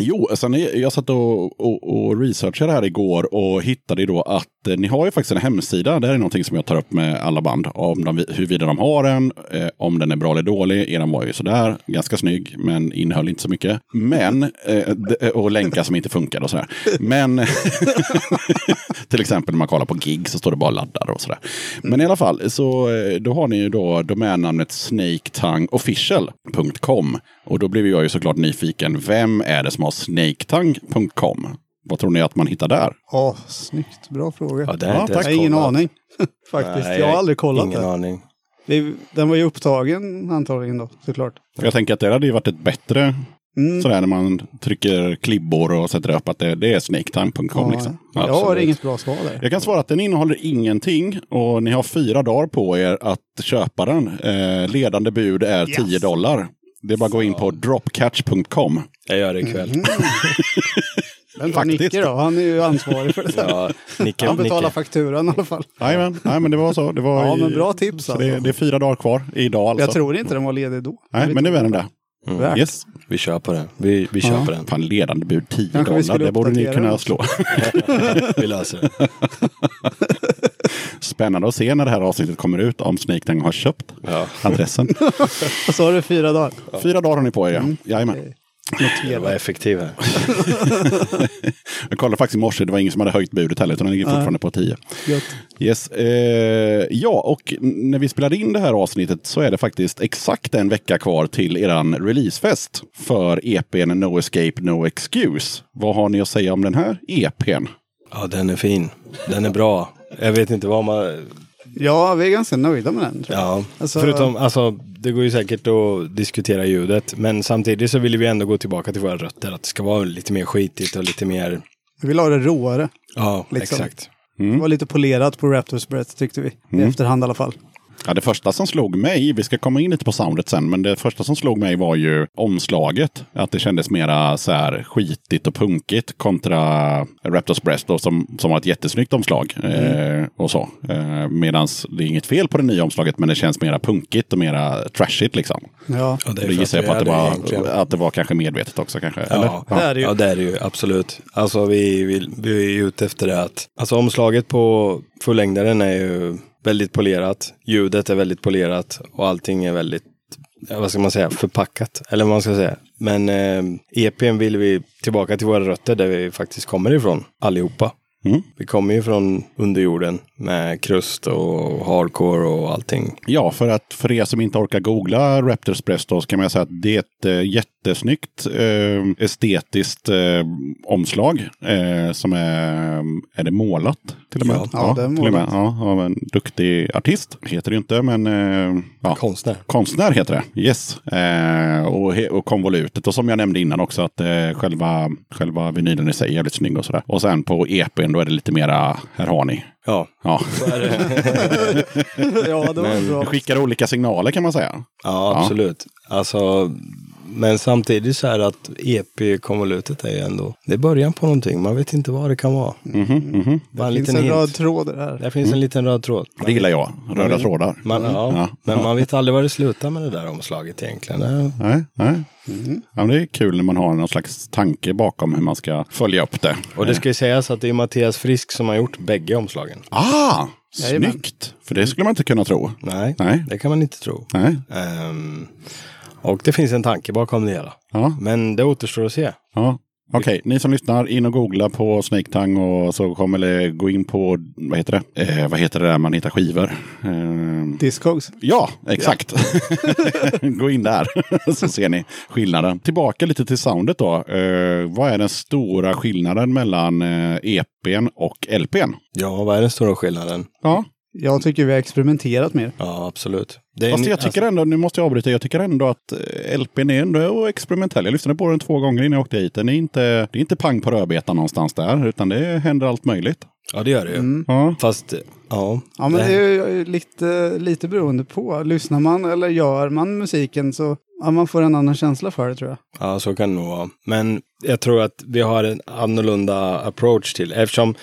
Jo, sen jag satt och, och, och researchade här igår och hittade då att eh, ni har ju faktiskt en hemsida. Det här är någonting som jag tar upp med alla band. Om de, huruvida de har en, eh, om den är bra eller dålig. Eran var ju sådär, ganska snygg, men innehöll inte så mycket. Men, eh, eh och länkar som inte funkade och sådär. Men, <laughs> till exempel när man kollar på gig så står det bara laddar och sådär. Men i alla fall, så eh, då har ni ju då domännamnet snaketongueofficial.com. Och då blev jag ju såklart nyfiken. Vem är det som har snaketongue.com? Vad tror ni att man hittar där? Åh, snyggt. Bra fråga. Ja, det har Ja, tack. jag har ingen aning. <laughs> Faktiskt. Nej, jag har aldrig kollat Ingen det. aning. det. Den var ju upptagen antagligen då, såklart. Jag tänker att det hade ju varit ett bättre Mm. sådär när man trycker klibbor och sätter upp att det, det är snaketongue.com. Ja, liksom. jag har inget bra svar där. Jag kan svara att den innehåller ingenting och ni har fyra dagar på er att köpa den. Eh, ledande bud är Yes. 10 dollar. Det är bara att gå in på dropcatch.com. Jag gör det ikväll. Mm. <laughs> Vem tar Faktiskt. Nicke då? Han är ju ansvarig för det där. Ja, Nicke, Han betalar Nicke. fakturan i alla fall. Jajamän, nej men det var så. Det var Ja, i- men bra tips så alltså. det, det är fyra dagar kvar idag alltså. Jag tror inte den var ledig då. Nej, men nu är den där. Värt. Yes. Vi kör på det. Vi, vi köper den. Fan, ledande bud 10 Kanske vi dollar. Det borde ni kunna den. slå. <laughs> Vi löser det. <laughs> Spännande att se när det här avsnittet kommer ut om Snake har köpt Ja. adressen. Och så har du fyra dagar. Fyra dagar har ni på er, ja. Mm. Jajamän. Jag var effektiv här. <laughs> Jag kollade faktiskt i morse, det var ingen som hade höjt budet heller, utan den ligger fortfarande på 10. Gött. Yes. Eh, ja, och när vi spelade in det här avsnittet så är det faktiskt exakt en vecka kvar till eran releasefest för EPn No Escape No Excuse. Vad har ni att säga om den här EPn? Ja, den är fin. Den är bra. Jag vet inte vad man... Ja, vi är ganska nöjda med den. Tror jag. Ja, Alltså- förutom, alltså det går ju säkert att diskutera ljudet. Men samtidigt så vill vi ändå gå tillbaka till våra rötter. Att det ska vara lite mer skitigt och lite mer, Vi vill ha det råare. ja Liksom. exakt. Det var lite polerat på Raptors Breath tyckte vi. I efterhand i alla fall. Ja, det första som slog mig, vi ska komma in lite på soundet sen, men det första som slog mig var ju omslaget. Att det kändes mera så här skitigt och punkigt kontra Raptors Breast då, som, som var ett jättesnyggt omslag. Eh, och så. Eh, Medan det är inget fel på det nya omslaget, men det känns mera punkigt och mera trashigt liksom. Ja, Och det Det gissar jag på att det, var, egentligen. att det var kanske medvetet också kanske. eller? Ja, det är det ju. ja, det är det ju absolut. Alltså vi, vi, vi är ju ute efter det att, alltså omslaget på fullängdaren är ju väldigt polerat. Ljudet är väldigt polerat och allting är väldigt, vad ska man säga, förpackat. Eller vad man ska säga. Men eh, EPn vill vi tillbaka till våra rötter där vi faktiskt kommer ifrån, allihopa. Mm. Vi kommer ju från underjorden med krust och hardcore och allting. Ja, för att för er som inte orkar googla Raptors Breast så kan man säga att det är ett eh, jättesnyggt eh, estetiskt eh, omslag som är, är det målat till och med? Ja, ja, är till och med. Ja, av en duktig artist. Heter det inte, men eh, ja. Konstnär. Konstnär heter det, yes. Eh, och, och konvolutet. Och som jag nämnde innan också att eh, själva, själva vinylen i sig är jävligt snygg och sådär. Och sen på EPn då är det lite mera, här har ni. Ja, Ja. <laughs> ja det var Men- bra. Skickar olika signaler kan man säga. Ja, absolut. Alltså, men samtidigt så är det att EP-konvolutet är ju ändå, det är början på någonting. Man vet inte vad det kan vara. Mhm, mhm. Bara en Det finns liten en hint. röd tråd där. Där finns en liten röd tråd. Det gillar jag, röda trådar. Man, ja, Ja. Men man vet aldrig var det slutar med det där omslaget egentligen. Nej. Nej, nej. Ja, men det är kul när man har någon slags tanke bakom hur man ska följa upp det. Och det ska ju sägas att det är Mattias Frisk som har gjort bägge omslagen. Ah, Jajamän. snyggt! För det skulle man inte kunna tro. Nej, Nej. det kan man inte tro. Nej. Ehm, och det finns en tanke bakom det hela. Ja, Men det återstår att se. ja. Okej, ni som lyssnar, in och googla på Snake Tang och så kommer det gå in på, vad heter det? Eh, vad heter det där man hittar skivor? Eh, Discogs. Ja, exakt. <laughs> Gå in där <laughs> så ser ni skillnaden. Tillbaka lite till soundet då. Eh, vad är den stora skillnaden mellan eh, EPn och LPn? Ja, vad är den stora skillnaden? Ja, Jag tycker vi har experimenterat mer. Ja, absolut. Det är fast jag tycker ändå, nu måste jag avbryta, jag tycker ändå att eh, LPn är ändå experimentell. Jag lyssnade på den två gånger innan jag åkte hit. Den är inte, det är inte pang på rödbetan någonstans där, utan det händer allt möjligt. Ja, det gör det ju. Ja, Fast, ja. Ja, men det är ju lite, lite beroende på. Lyssnar man eller gör man musiken så ja, man får en annan känsla för det tror jag. Ja, så kan det nog vara. Men jag tror att vi har en annorlunda approach till eftersom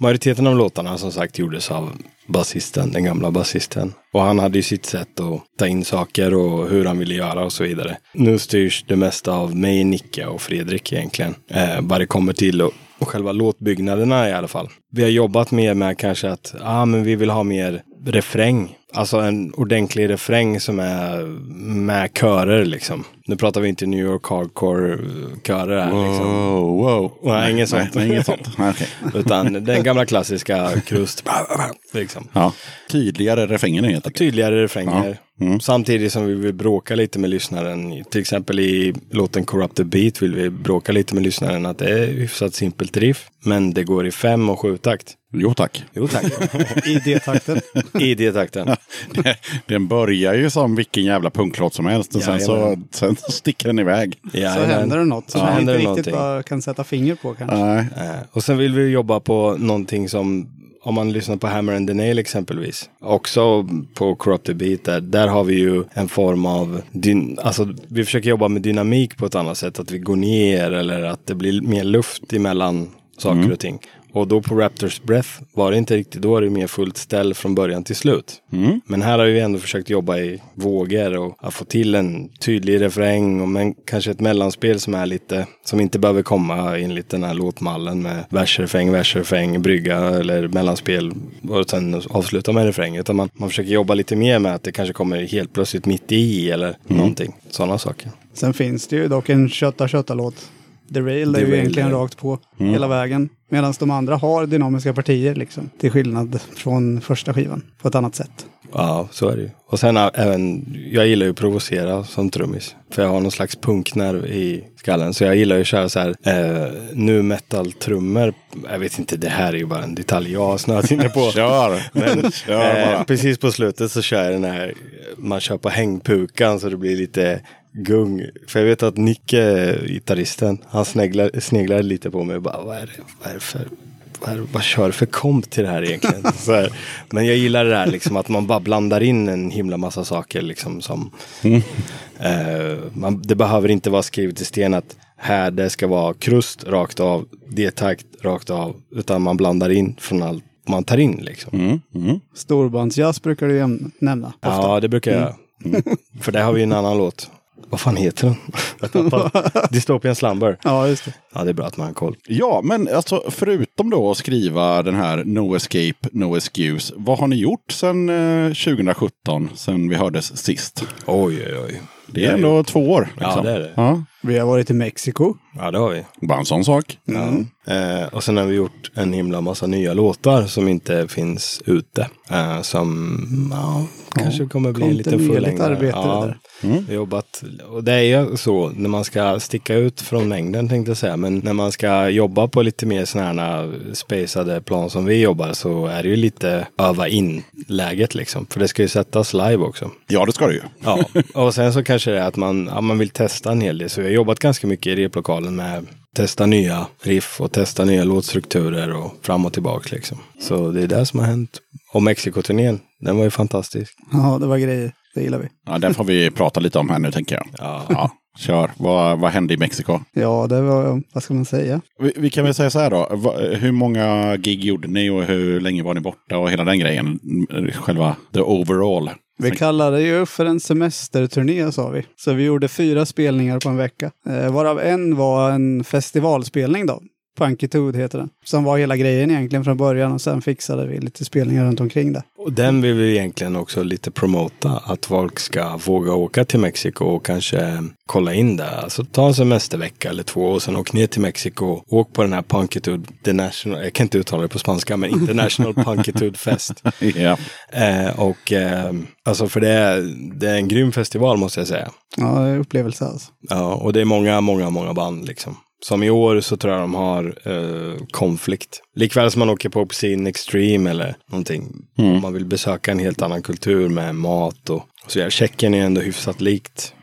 majoriteten av låtarna som sagt gjordes av basisten, den gamla basisten. Och han hade ju sitt sätt att ta in saker och hur han ville göra och så vidare. Nu styrs det mesta av mig, Nicke och Fredrik egentligen. Eh, vad det kommer till och, och själva låtbyggnaderna i alla fall. Vi har jobbat mer med kanske att ah, men vi vill ha mer refräng. Alltså en ordentlig refräng som är med körer liksom. Nu pratar vi inte New York hardcore-körer här liksom. Wow, wow. Nej, inget sånt. Nej, inget sånt. <laughs> Okej. Utan den gamla klassiska krust. <laughs> Liksom. Ja. Tydligare refrängen helt enkelt. Tydligare refränger. Ja. Mm. Samtidigt som vi vill bråka lite med lyssnaren. Till exempel i låten Corrupted Beat vill vi bråka lite med lyssnaren att det är hyfsat simpelt riff. Men det går i fem och sju takt. Jo tack. Jo tack. <laughs> I D-takten. I D-takten. Den börjar ju som vilken jävla punklåt som helst och sen så, Jajamän. Sen <laughs> så sticker den iväg. Så Jajamän. händer det något som Så man inte riktigt någonting. bara kan sätta finger på kanske. Nej. Eh, Och sen vill vi jobba på någonting som, om man lyssnar på Hammer and the Nail exempelvis, också på Corrupted Beat, där, där har vi ju en form av, dyn, alltså vi försöker jobba med dynamik på ett annat sätt, att vi går ner eller att det blir mer luft emellan saker och ting. Och då på Raptors Breath var det inte riktigt, då var det mer fullt ställ från början till slut. Men här har vi ändå försökt jobba i vågor och att få till en tydlig refräng och men kanske ett mellanspel som är lite, som inte behöver komma enligt den här låtmallen med versrefräng, versrefräng, brygga eller mellanspel och sen avsluta med refräng. Utan man, man försöker jobba lite mer med att det kanske kommer helt plötsligt mitt i eller någonting. Sådana saker. Sen finns det ju dock en kötta kötta låt The Rail är ju egentligen rakt på hela vägen. Medan de andra har dynamiska partier liksom. Till skillnad från första skivan. På ett annat sätt. Ja, så är det ju. Och sen ä- även, jag gillar ju att provocera som trummis. För jag har någon slags punknerv i skallen. Så jag gillar ju att köra så här eh, nu metal-trummor. Jag vet inte, det här är ju bara en detalj jag har snöat inne på. <laughs> Kör! Men <laughs> Kör eh, precis på slutet så kör jag den här, man kör på hängpukan så det blir lite gung. För jag vet att Nicke, gitarristen, han sneglar, sneglar lite på mig och bara, vad är det, vad är det för vad, är, det- vad kör för komp till det här egentligen? <laughs> så här. Men jag gillar det här liksom att man bara blandar in en himla massa saker liksom som eh, man, Det behöver inte vara skrivet i sten att här det ska vara krust rakt av, D-takt rakt av, utan man blandar in från allt man tar in liksom. Mm, mm. Storbandsjazz brukar du nämna. Ofta. Ja, det brukar jag. Mm. För där har vi en annan låt. Vad fan heter den? Jag tappade. <laughs> Dystopian Slumber. ja, just det. Ja, det är bra att man har koll. Ja, men alltså förutom då att skriva den här No Escape, No Excuse. Vad har ni gjort sedan eh, 2017, sen vi hördes sist? Oj, oj, oj. Det är ändå två år. Ja, liksom. det är det. Ja, Vi har varit i Mexiko. Ja, det har vi. bara en sån sak. Eh, och sen har vi gjort en himla massa nya låtar som inte finns ute. Eh, som ja, kanske kommer bli en liten fullängdare. arbete det Ja, där. vi har jobbat, och det är ju så när man ska sticka ut från mängden tänkte jag säga. Men när man ska jobba på lite mer sådana här spacade plan som vi jobbar så är det ju lite öva in läget liksom. För det ska ju sättas live också. Ja, det ska det ju. Ja, <laughs> och sen så kanske det är att man, ja, man vill testa en hel del. Så har jobbat ganska mycket i replokalen med testa nya riff och testa nya låtstrukturer och fram och tillbaka liksom. Så det är det som har hänt. Och Mexikoturnén, den var ju fantastisk. Ja, det var grejer. Det gillar vi. Ja, den får vi prata lite om här nu tänker jag. Ja. Ja, kör. Vad, vad hände i Mexiko? Ja, det var, vad ska man säga? Vi, vi kan väl säga så här då. Va, hur många gig gjorde ni och hur länge var ni borta och hela den grejen? Själva the overall. Vi kallade det ju för en semesterturné sa vi. Så vi gjorde fyra spelningar på en vecka. Eh, varav en var en festivalspelning då. Punkitude heter den. Som var hela grejen egentligen från början och sen fixade vi lite spelningar runt omkring det. Och den vill vi egentligen också lite promota. Att folk ska våga åka till Mexiko och kanske kolla in det. Alltså ta en semestervecka eller två och sen åk ner till Mexiko. Åk på den här Punkitude, the national, jag kan inte uttala det på spanska, men International <laughs> Punkitude Fest. Ja. Eh, och eh, alltså för det är, det är en grym festival måste jag säga. Ja, det är upplevelse alltså. Ja, och det är många, många, många band liksom. Som i år så tror jag de har eh, konflikt. Likväl som man åker på Obscene Extreme eller någonting. Om man vill besöka en helt annan kultur med mat och, och så vidare. Tjeckien är ändå hyfsat likt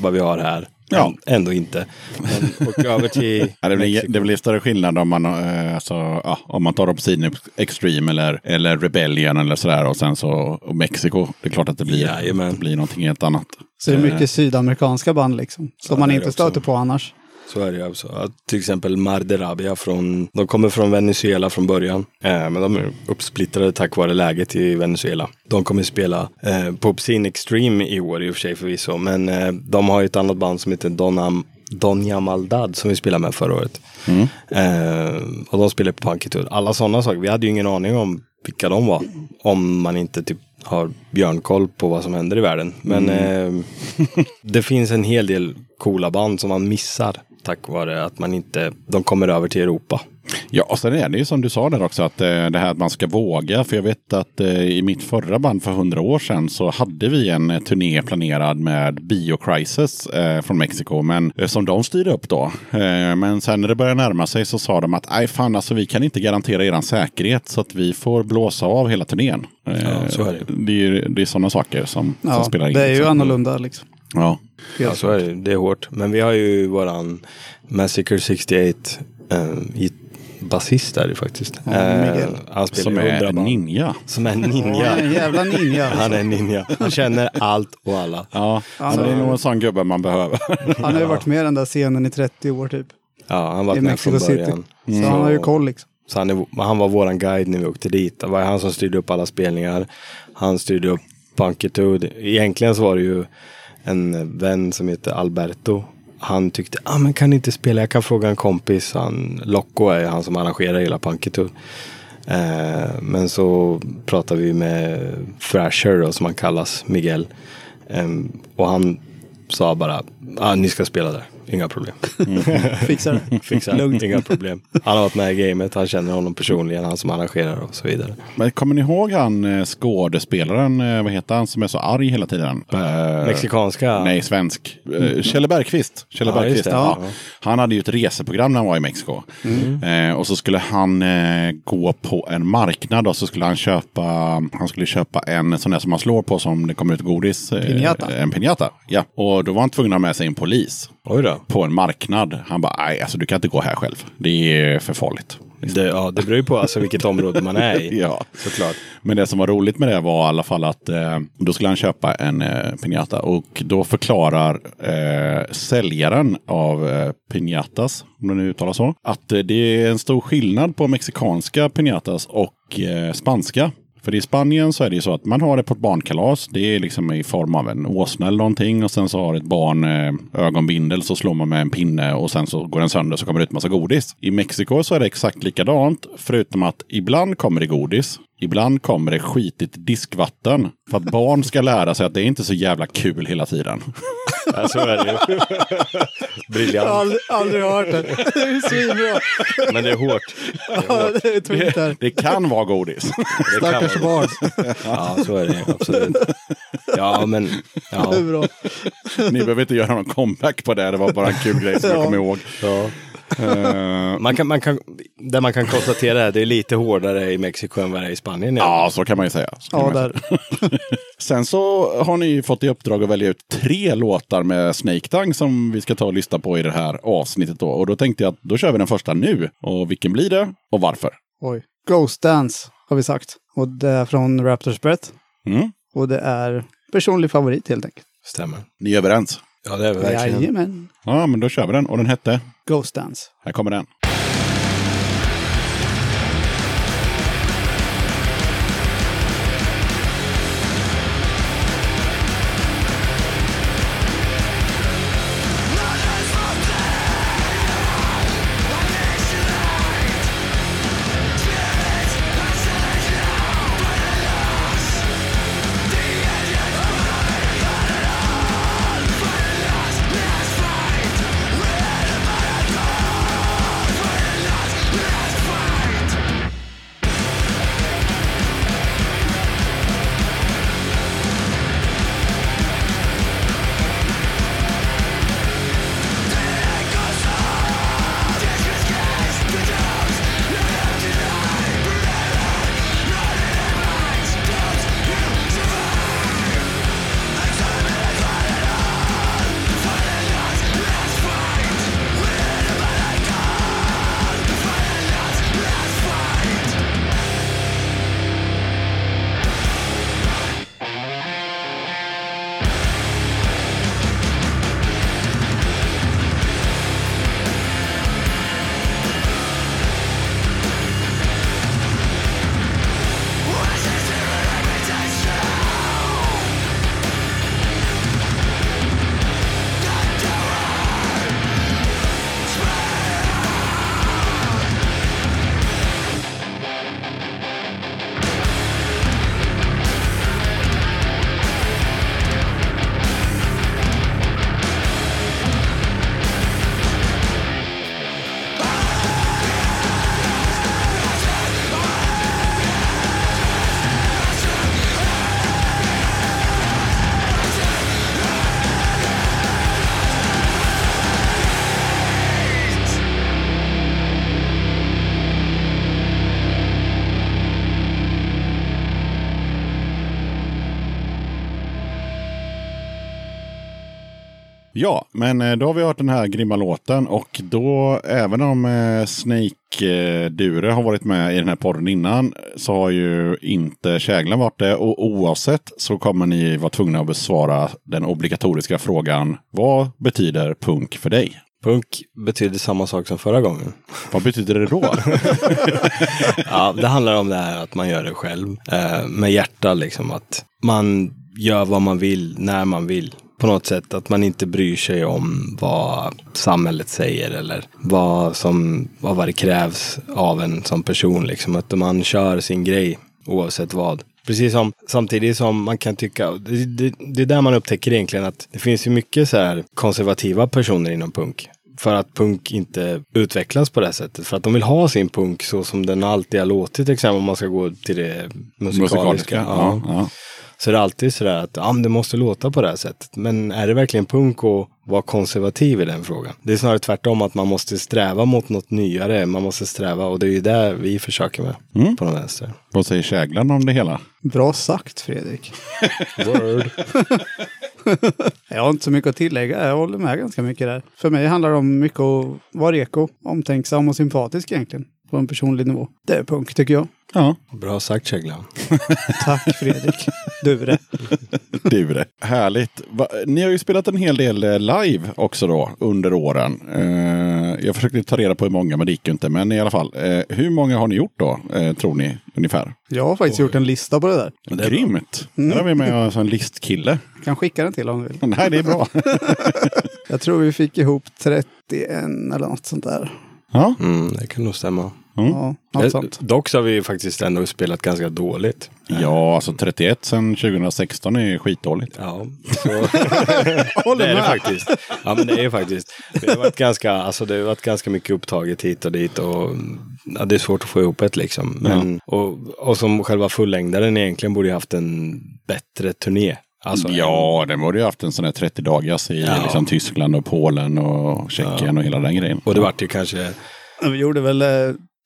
vad vi har här. Ja. Än- Ändå inte. Men åk <laughs> över till Ja, det, blir, det blir större skillnad om man, eh, alltså, ja, om man tar Obscene Extreme eller, eller Rebellion eller sådär. Och sen så och Mexiko. Det är klart att det blir, Jajamän. det blir någonting helt annat. Så det är mycket sydamerikanska band liksom. Som Ja, man inte stöter på annars. Så är det ju. Att Till exempel Marderabia från, de kommer från Venezuela från början. Eh, men de är uppsplittrade tack vare läget i Venezuela. De kommer spela eh, på Obscene Extreme i år i och för sig förvisso. Men eh, de har ju ett annat band som heter Donna, Doña Maldad som vi spelade med förra året. Eh, och de spelar på Punkitude. Alla sådana saker. Vi hade ju ingen aning om vilka de var. Om man inte typ har björnkoll på vad som händer i världen. Men eh, det finns en hel del coola band som man missar tack vare att man inte, de kommer över till Europa. Ja, och sen är det ju som du sa där också, att eh, det här att man ska våga. För jag vet att eh, i mitt förra band för hundra år sedan så hade vi en eh, turné planerad med Biocrisis från Mexiko. Men som de styrde upp då. Men sen när det började närma sig så sa de att nej fan alltså vi kan inte garantera eran säkerhet så att vi får blåsa av hela turnén. Ja, så är det. Det är, det är sådana saker som, som Ja, spelar in. det är ju liksom. annorlunda liksom. Ja. Ja, så är det. Det är hårt. Men vi har ju våran Massacre 68 eh, basist där ju faktiskt. Ja, Eh, han spelar Som är 100 en band. ninja. Som är ninja. en jävla ninja. <laughs> Han är en ninja. Han känner allt och alla. Ja, så det är nog en sån gubbe man behöver. Han har ju varit med i den där scenen i 30 år typ. Ja, han var I med från Mexico City. början. Så han har ju koll liksom. Så han, är, han var våran guide när vi åkte dit. Det var han som styrde upp alla spelningar. Han styrde upp Punkitude. Egentligen så var det ju en vän som heter Alberto. Han tyckte, ah, men kan ni inte spela? Jag kan fråga en kompis. Han, Loco är han som arrangerar hela Punkitude. Eh, men så pratade vi med Thrasher då, som han kallas, Miguel. Eh, och han sa bara, ah, ni ska spela där inga problem. Fixar det. <laughs> Fixar Lugnt. inga problem. Han har varit med i gamet, han känner honom personligen, han som arrangerar och så vidare. Men kommer ni ihåg han eh, skådespelaren, eh, vad heter han, som är så arg hela tiden? Eh, Mexikanska? Nej, svensk. Uh, Kjelle Bergqvist. Kjelle Ja, Bergqvist. Ja. Han hade ju ett reseprogram när han var i Mexiko. Eh, och så skulle han eh, gå på en marknad och så skulle han köpa, han skulle köpa en sån där som man slår på som det kommer ut godis. eh, Piñata. En piñata, ja. Och då var han tvungen att ha med sig en polis. På en marknad. Han bara, nej alltså du kan inte gå här själv. Det är för farligt. Det, ja, det beror ju på alltså vilket område man är i. <laughs> Ja. Såklart. Men det som var roligt med det var i alla fall att eh, då skulle han köpa en eh, piñata och då förklarar eh, säljaren av eh, piñatas, om det nu uttalas så, att eh, det är en stor skillnad på mexikanska piñatas och eh, spanska. För i Spanien så är det ju så att man har det på ett barnkalas. Det är liksom i form av en åsna eller någonting. Och sen så har ett barn eh, ögonbindel så slår man med en pinne och sen så går den sönder så kommer det ut massa godis. I Mexiko så är det exakt likadant. Förutom att ibland kommer det godis. Ibland kommer det skitigt diskvatten. För att barn ska lära sig att det är inte så jävla kul hela tiden. <laughs> Ja, så är det ju. Briljant. Aldrig, aldrig hört det. Det är svinbra. Men det är hårt. Ja, det är där. Det kan vara godis. Det kan Stackars vara- barn. Ja, så är det absolut. Ja, men ja. Det är bra. Ni behöver inte göra någon comeback på det. Det var bara en kul grej som jag Ja. kommer ihåg. ja. Eh, Man kan, man kan, det man kan konstatera att det är lite hårdare i Mexiko än vad det är i Spanien. ja, så kan man ju säga. Ja, man säga. där. <laughs> Sen så har ni fått i uppdrag att välja ut tre låtar med Snake Tang som vi ska ta och lyssna på i det här avsnittet. Då. Och då tänkte jag att då kör vi den första nu. Och vilken blir det och varför? Oj. Ghost Dance har vi sagt. Och det är från Raptors Breath. Mm. Och det är personlig favorit helt enkelt. Stämmer. Ni är överens? Ja, det är vi verkligen. Jajamän. Ja, men då kör vi den. Och den hette? Ghost Dance. Här kommer den. Men eh, då har vi hört den här grymma låten och då, även om eh, Snake eh, Dure har varit med i den här podden innan, så har ju inte Käglan varit det. Och oavsett så kommer ni vara tvungna att besvara den obligatoriska frågan, vad betyder punk för dig? Punk betyder samma sak som förra gången. Vad betyder det då? <laughs> Ja, det handlar om det här att man gör det själv. Eh, med hjärta liksom. Att man gör vad man vill, när man vill. På något sätt att man inte bryr sig om vad samhället säger eller vad, som, vad det krävs av en som person. Liksom. Att man kör sin grej oavsett vad. Precis som samtidigt som man kan tycka, det, det, det är där man upptäcker egentligen att det finns ju mycket så här konservativa personer inom punk. För att punk inte utvecklas på det sättet. För att de vill ha sin punk så som den alltid har låtit, till exempel om man ska gå till det musikaliska. Musikaliska. Ja, ja. Så det är alltid sådär att ja, men det måste låta på det här sättet. Men är det verkligen punk att vara konservativ i den frågan? Det är snarare tvärtom att man måste sträva mot något nyare. Man måste sträva och det är ju det vi försöker med Mm. på den vänster. Vad säger käglan om det hela? Bra sagt Fredrik. <laughs> Word. <laughs> Jag har inte så mycket att tillägga. Jag håller med ganska mycket där. För mig handlar det om mycket att vara reko, omtänksam och sympatisk egentligen. På en personlig nivå. Det är punk tycker jag. Ja, Bra sagt Käglan. <laughs> Tack Fredrik. Du det. du det. Härligt. Va, ni har ju spelat en hel del eh, live också då under åren. Eh, jag försökte ta reda på hur många, men det gick ju inte. Men i alla fall, eh, hur många har ni gjort då, eh, tror ni, ungefär? Jag har faktiskt gjort en lista på det där. det är Grymt! Där har vi med oss en listkille. Kan skicka den till om du vill. Nej, det är bra. <laughs> Jag tror vi fick ihop 31 eller något sånt där. Ja, Mm, det kan nog stämma. Ja, något Eh, sånt. Dock så har vi ju faktiskt ändå spelat ganska dåligt. ja alltså 31 sedan 2016 är skitdåligt. Ja, så <laughs> det är det faktiskt. Ja, men det är faktiskt. Det har varit ganska, alltså det har varit ganska mycket upptaget hit och dit och ja, det är svårt att få ihop ett liksom. Men, och, och som själva fullängdaren egentligen borde ju haft en bättre turné. Alltså, ja, den borde ju haft en sån här 30 dagars i Ja. liksom, Tyskland och Polen och Tjeckien och hela den grejen. Och det vart ju kanske Vi gjorde väl eh,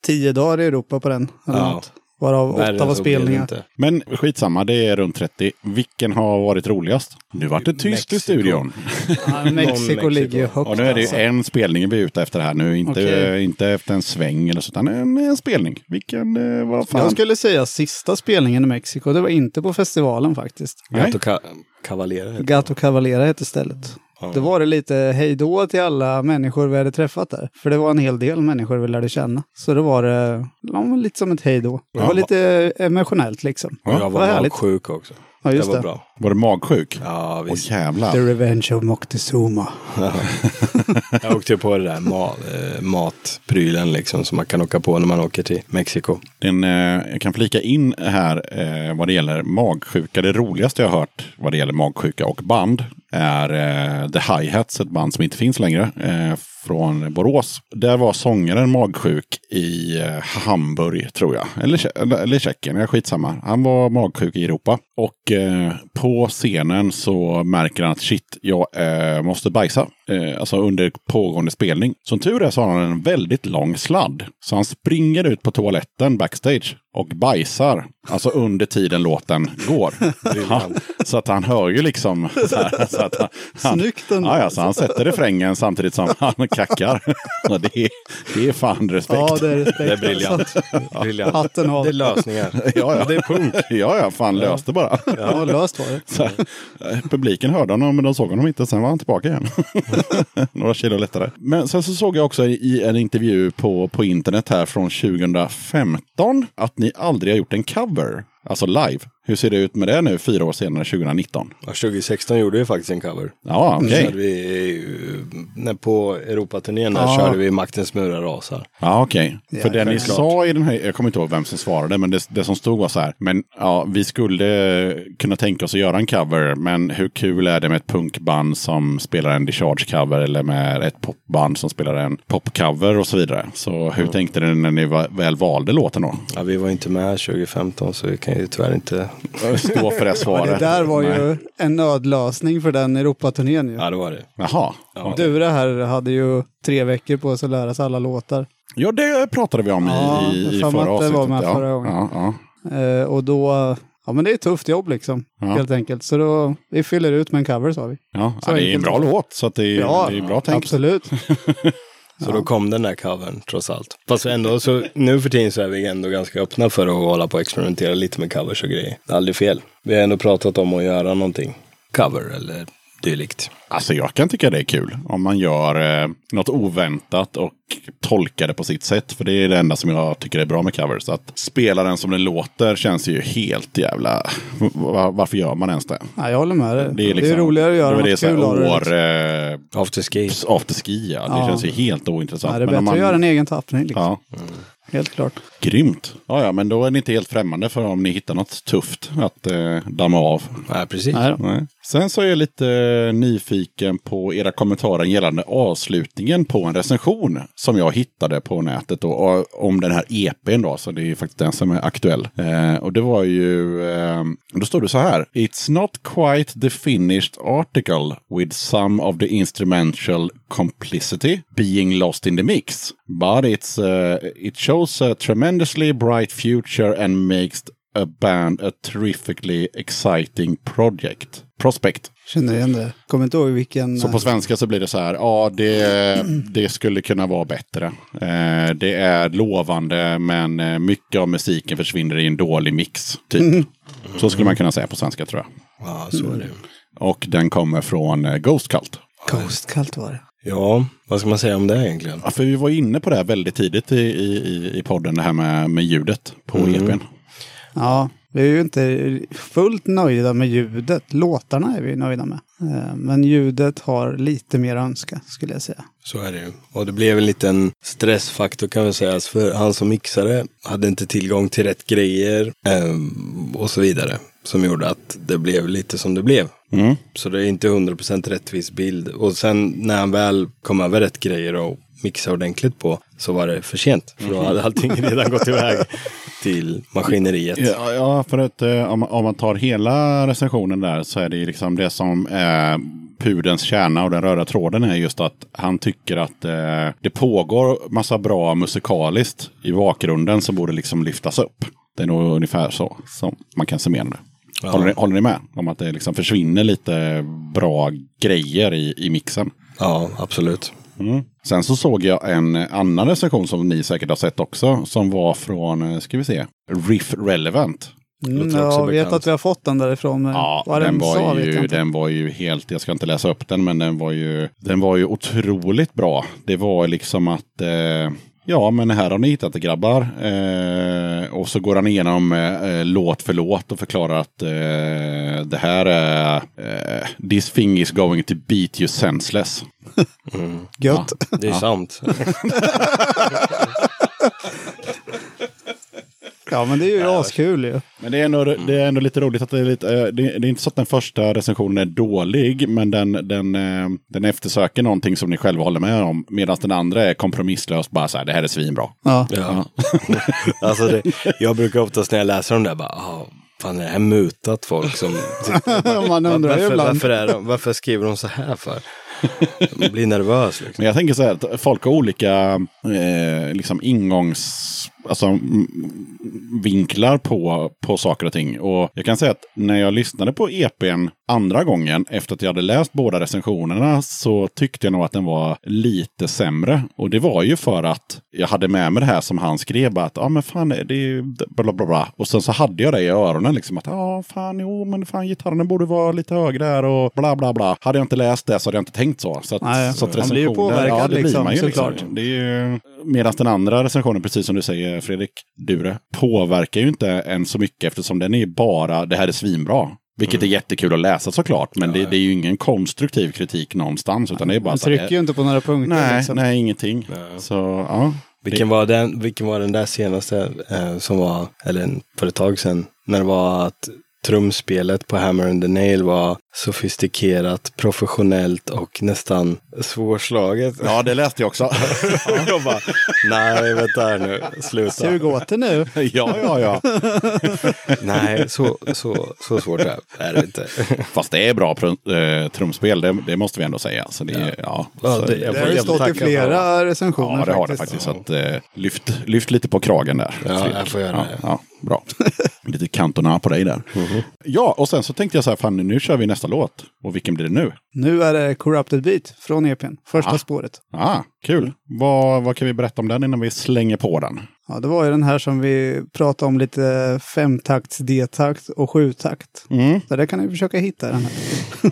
tio dagar i Europa på den. Eller Ja. något. Varav värre åtta var spelningar. inte. Men skitsamma, det är runt 30. Vilken har varit roligast? Nu vart det tyst i studion. <laughs> Ja, Mexiko ligger ju högt. Och nu är det ju alltså. en spelning vi är ute efter här nu. Inte, Okej. inte efter en sväng eller så, utan en, en spelning. Vilken, eh, vad fan. Jag skulle säga sista spelningen i Mexiko. Det var inte på festivalen faktiskt. Nej. Gato Ca- Cavaliere. heter det. Gato Cavalera hette stället. Det var det lite hej då till alla människor vi hade träffat där. För det var en hel del människor vi lärde känna. Så det var det ja, lite som ett hej då. Det var lite emotionellt liksom. Och jag var härligt. magsjuk också. Ja, Det just var det. bra. Var du magsjuk? Ja, Åh visst. jävlar. The Revenge of Moctezuma. <laughs> Jag åkte ju på det där ma eh, matprylen liksom som man kan åka på när man åker till Mexiko. Den, eh, jag kan flika in här eh, vad det gäller magsjuka. Det roligaste jag har hört vad det gäller magsjuka och band är eh, The Hi-Hats, ett band som inte finns längre, eh, från Borås. Där var sångaren magsjuk i eh, Hamburg, tror jag. Eller, eller, Tjeckien, jag skitsamma. Han var magsjuk i Europa. Och eh, på scenen så märker han att shit, jag eh, måste bajsa. Eh, alltså under pågående spelning. Som tur är så har han en väldigt lång sladd. Så han springer ut på toaletten backstage och bajsar. Alltså under tiden låten går. <laughs> Ja, så att han hör ju liksom. Så, här, så att han, han, Snyggt ändå. ja, ja, så han sätter refrängen samtidigt som han kackar. Ja, det, är, det är fan respekt. Ja, det är respekt. Det är briljant. briljant. Hatten av. Det är lösningar. <laughs> Ja, ja. Det är punkt. Ja, ja, fan löste bara. Ja, löst var det. Så, publiken hörde honom, men de såg honom inte. Sen var han tillbaka igen. <laughs> <laughs> Några kilo lättare. Men sen så såg jag också i en intervju på, på internet här från 2015 att ni aldrig har gjort en cover, alltså live. Hur ser det ut med det nu, fyra år senare, 2019? Ja, 2016 gjorde vi faktiskt en cover. Ja, okej. Vi, eh, när på Europaturnén Ja. körde vi Maktens murar rasar. Ja, okej. Ja, För det ni sa i den här, jag kommer inte ihåg vem som svarade, men det, det som stod var så här. Men ja, vi skulle kunna tänka oss att göra en cover, men hur kul är det med ett punkband som spelar en Discharge-cover eller med ett popband som spelar en popcover och så vidare. Så hur tänkte ni när ni väl valde låten då? Ja, vi var inte med 2015 så vi kan ju tyvärr inte... Stå för det Ja, svaret. det där var Nej. ju en nödlösning för den Europaturnén ju. Ja, det var det. Jaha. Ja. Du det här hade ju tre veckor på sig att lära sig alla låtar. Ja, det pratade vi om Ja, i, i förra att det var avsnittet. med ja. förra gången. Ja, ja. Eh, och då, ja men det är ett tufft jobb liksom. Ja. Helt enkelt. Så då, vi fyller ut med en cover sa vi. Ja, Så ja, det är en bra låt, så att det, är, det är bra tänkt. absolut. <laughs> Så då kom den där covern trots allt. Fast ändå så nu för tiden så är vi ändå ganska öppna för att hålla på och experimentera lite med covers och grejer. Det är aldrig fel. Vi har ändå pratat om att göra någonting. Cover eller dylikt. Alltså jag kan tycka det är kul om man gör eh, något oväntat och tolkar det på sitt sätt. För det är det enda som jag tycker är bra med covers. Att spela den som den låter känns ju helt jävla... va- Varför gör man ens det? Ja, jag håller med dig. Det är, liksom, roligare att göra det något det kul av det. år, liksom. eh, Afterski. afterski, ja. Det Ja. känns ju helt ointressant. Ja, det är bättre att göra en egen tappning. Liksom. Ja, Helt klart. Grymt! Ja, ja, men då är ni inte helt främmande för om ni hittar något tufft att eh, damma av. Nej, precis. Nej. Nej. Sen så är jag lite nyfiken på era kommentarer gällande avslutningen på en recension som jag hittade på nätet då, och- om den här EPn då, så det är ju faktiskt den som är aktuell. Eh, och det var ju, eh, då står det så här. It's not quite the finished article with some of the instrumental complicity being lost in the mix. But it's, uh, it shows a tremendously bright future and makes a band a terrifically exciting project. Prospect. Känner igen det. Kommer inte ihåg vilken... Så på svenska så blir det så här, ja det, <clears throat> det skulle kunna vara bättre. Eh, det är lovande men eh, mycket av musiken försvinner i en dålig mix. Typ. Så skulle man kunna säga på svenska tror jag. Ja, så är det. Och den kommer från eh, Ghost Cult. Ghost kallt var det. Ja, vad ska man säga om det egentligen? Ja, för vi var inne på det här väldigt tidigt i, i, i- i podden, det här med, med ljudet på EPn. Ja, vi är ju inte fullt nöjda med ljudet. Låtarna är vi nöjda med. Eh, Men ljudet har lite mer att önska, skulle jag säga. Så är det ju. Och det blev en liten stressfaktor kan vi säga. För han som mixade hade inte tillgång till rätt grejer ehm, och så vidare. Som gjorde att det blev lite som det blev. Mm. Så det är inte 100% rättvis bild. Och sen när han väl kom över rätt grejer och mixade ordentligt på så var det för sent. För då hade allting <laughs> redan gått iväg till maskineriet. Ja, ja, för att eh, om, om man tar hela recensionen där så är det ju liksom det som är pudens kärna och den röda tråden är just att han tycker att eh, det pågår massa bra musikaliskt i bakgrunden som borde liksom lyftas upp. Det är nog ungefär så som man kan summera det. Ja. Håller, ni, håller ni med om att det liksom försvinner lite bra grejer i, i mixen? Ja, absolut. Mm. Sen så såg jag en annan recension som ni säkert har sett också. Som var från, eh, ska vi se, Riff Relevant. Mm, jag vet bekant. att vi har fått den därifrån. Ja, vad den sa var, jag ju, den var ju helt, jag ska inte läsa upp den, men den var ju, den var ju otroligt bra. Det var liksom att, eh, ja men här har ni hittat det grabbar. Eh, och så går han igenom eh, låt för låt och förklarar att eh, det här är, eh, this thing is going to beat you senseless. Gött. Det är sant. <laughs> <laughs> Ja, men det är ju askul ju. Men det är, ändå, det är ändå lite roligt att det är lite, eh, det, det är inte så att den första recensionen är dålig, men den, den, eh, den eftersöker någonting som ni själva håller med om. Medan den andra är kompromisslös, bara så här, det här är svinbra. Ja. Ja. <laughs> alltså det, jag brukar oftast när jag läser dem där bara, ah, fan är det här mutat folk som... <laughs> Man undrar varför, ibland. varför, är de, varför skriver de så här för? Jag blir nervös liksom. Men jag tänker så här, att folk har olika eh, liksom ingångs... Alltså vinklar på, på saker och ting. Och jag kan säga att när jag lyssnade på EPn andra gången, efter att jag hade läst båda recensionerna, så tyckte jag nog att den var lite sämre. Och det var ju för att jag hade med mig det här som han skrev, bara att ja men fan, det är bla bla bla. Och sen så hade jag det i öronen, liksom att ja fan, jo men fan, gitarren borde vara lite högre där och bla bla bla. Hade jag inte läst det så hade jag inte tänkt så. Så att, Nej, så att man blir ju recensioner- påverkad det blir liksom, man ju såklart. Det är ju, medan den andra recensionen, precis som du säger Fredrik Dure, påverkar ju inte en så mycket eftersom den är bara, det här är svinbra. Vilket Mm. är jättekul att läsa såklart, men det, det är ju ingen konstruktiv kritik någonstans. Utan det är bara Man här, trycker ju inte på några punkter. Nej, liksom. nej, ingenting. Så, ja. Vilken var, den, vilken var den där senaste eh, som var, eller en- för ett tag sedan, när det var att trumspelet på Hammer and the Nail var sofistikerat, professionellt och nästan svårslaget. Ja, det läste jag också. <laughs> jag bara, nej vänta här nu, sluta. Sug åt det nu. <laughs> ja, ja, ja. <laughs> Nej, så, så, så svårt är är det inte. Fast det är bra pr- eh, trumspel, det, det måste vi ändå säga. Så det, är- ja. Ja, så, det- jag Det har ju stått i flera recensioner ja, det har det faktiskt. Så att, eh, lyft, lyft lite på kragen där. Ja, jag får göra ja, det. Ja, bra. lite kantona på dig där. Mhm. Ja, och sen så tänkte jag så här, fan nu kör vi nästa låt. Och vilken blir det nu? Nu är det Corrupted Beat från EPn. Första Ah. spåret. Ah, kul. Vad, vad kan vi berätta om den innan vi slänger på den? Ja, det var ju den här som vi pratade om lite femtakts D-takt och sjutakt. Mm. Så det kan ni försöka hitta den här. <laughs>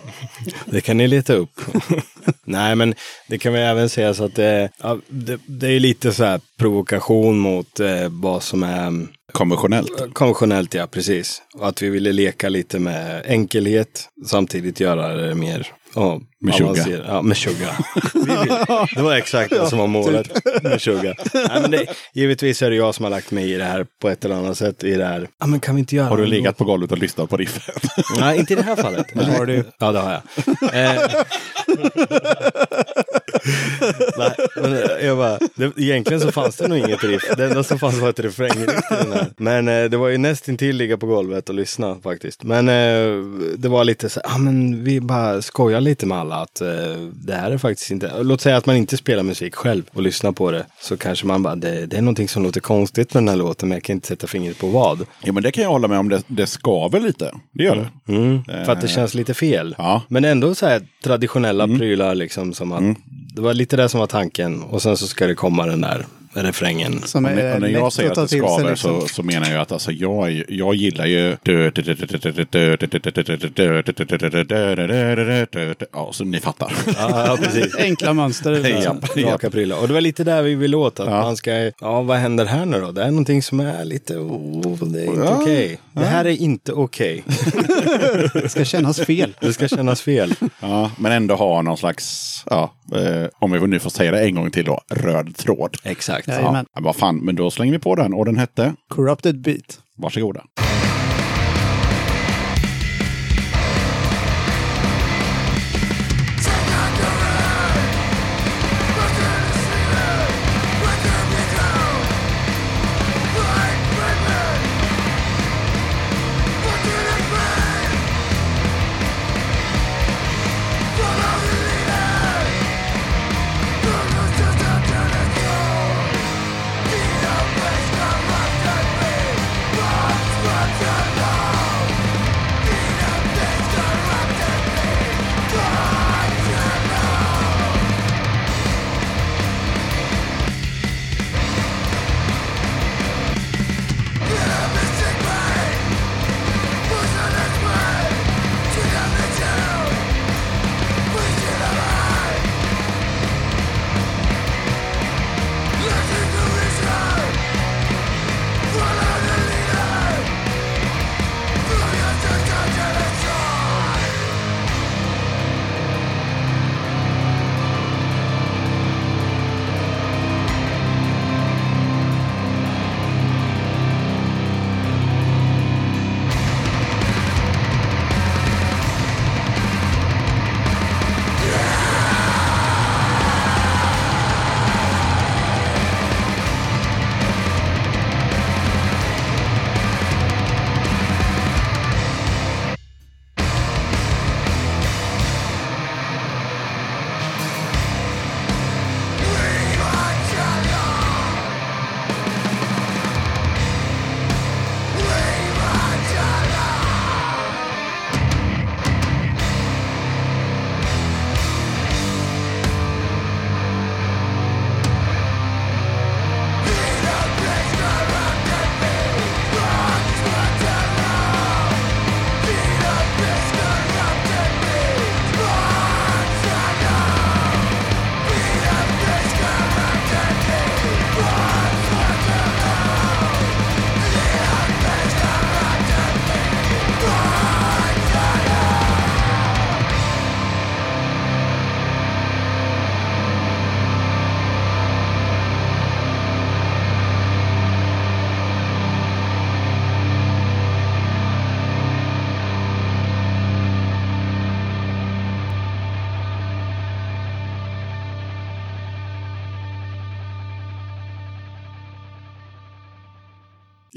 Det kan ni leta upp. <laughs> Nej, men det kan vi även säga så att det, ja, det, det är lite så här provokation mot eh, vad som är mm, Konventionellt. Konventionellt, ja, precis. Och att vi ville leka lite med enkelhet, samtidigt göra det mer tjugga. avancerat. Ja, med <laughs> vill- det var exakt det som var målet. Med tjugga. Nej, men det, givetvis är det jag som har lagt mig i det här på ett eller annat sätt. I det här. Ja, men kan vi inte göra Har du legat på golvet och lyssnat på riffet? Nej, inte i det här fallet. Men har du? Ja, det har jag. Eh. <laughs> <laughs> Nej, men jag bara, det, egentligen så fanns det nog inget riff. Det enda som fanns var ett här. Men eh, det var ju nästintill ligga på golvet och lyssna faktiskt. Men eh, det var lite så, ja men vi bara skojar lite med alla att eh, det här är faktiskt inte, låt säga att man inte spelar musik själv och lyssnar på det. Så kanske man bara, det, det är någonting som låter konstigt med den här låten men jag kan inte sätta fingret på vad. ja, men det kan jag hålla med om. Det, det skaver lite. Det gör det. Mm, för att det känns lite fel. Ja. Men ändå så här traditionella prylar liksom som att det var lite det som var tanken. Och sen så ska det komma den där refrängen. Som Och är när, och när lätt jag säger att ta det skaver liksom. så, så menar jag att alltså, jag, jag gillar ju... Ja, så ni fattar. Ja, ja, precis. Enkla mönster. Ja, ja. Raka prylar. Och det var lite där vi ville åt. Att man ska, ja vad händer här nu då? Det är någonting som är lite, oh, det är inte Ja. okej. Det här är inte okej. Det ska kännas fel. Det ska kännas fel. Ja, men ändå ha någon slags, ja, eh, om vi nu får säga det en gång till då, röd tråd. Exakt. Jajamän. Ja, men vad fan, men då slänger vi på den. Och den hette, Corrupted beat. varsågoda.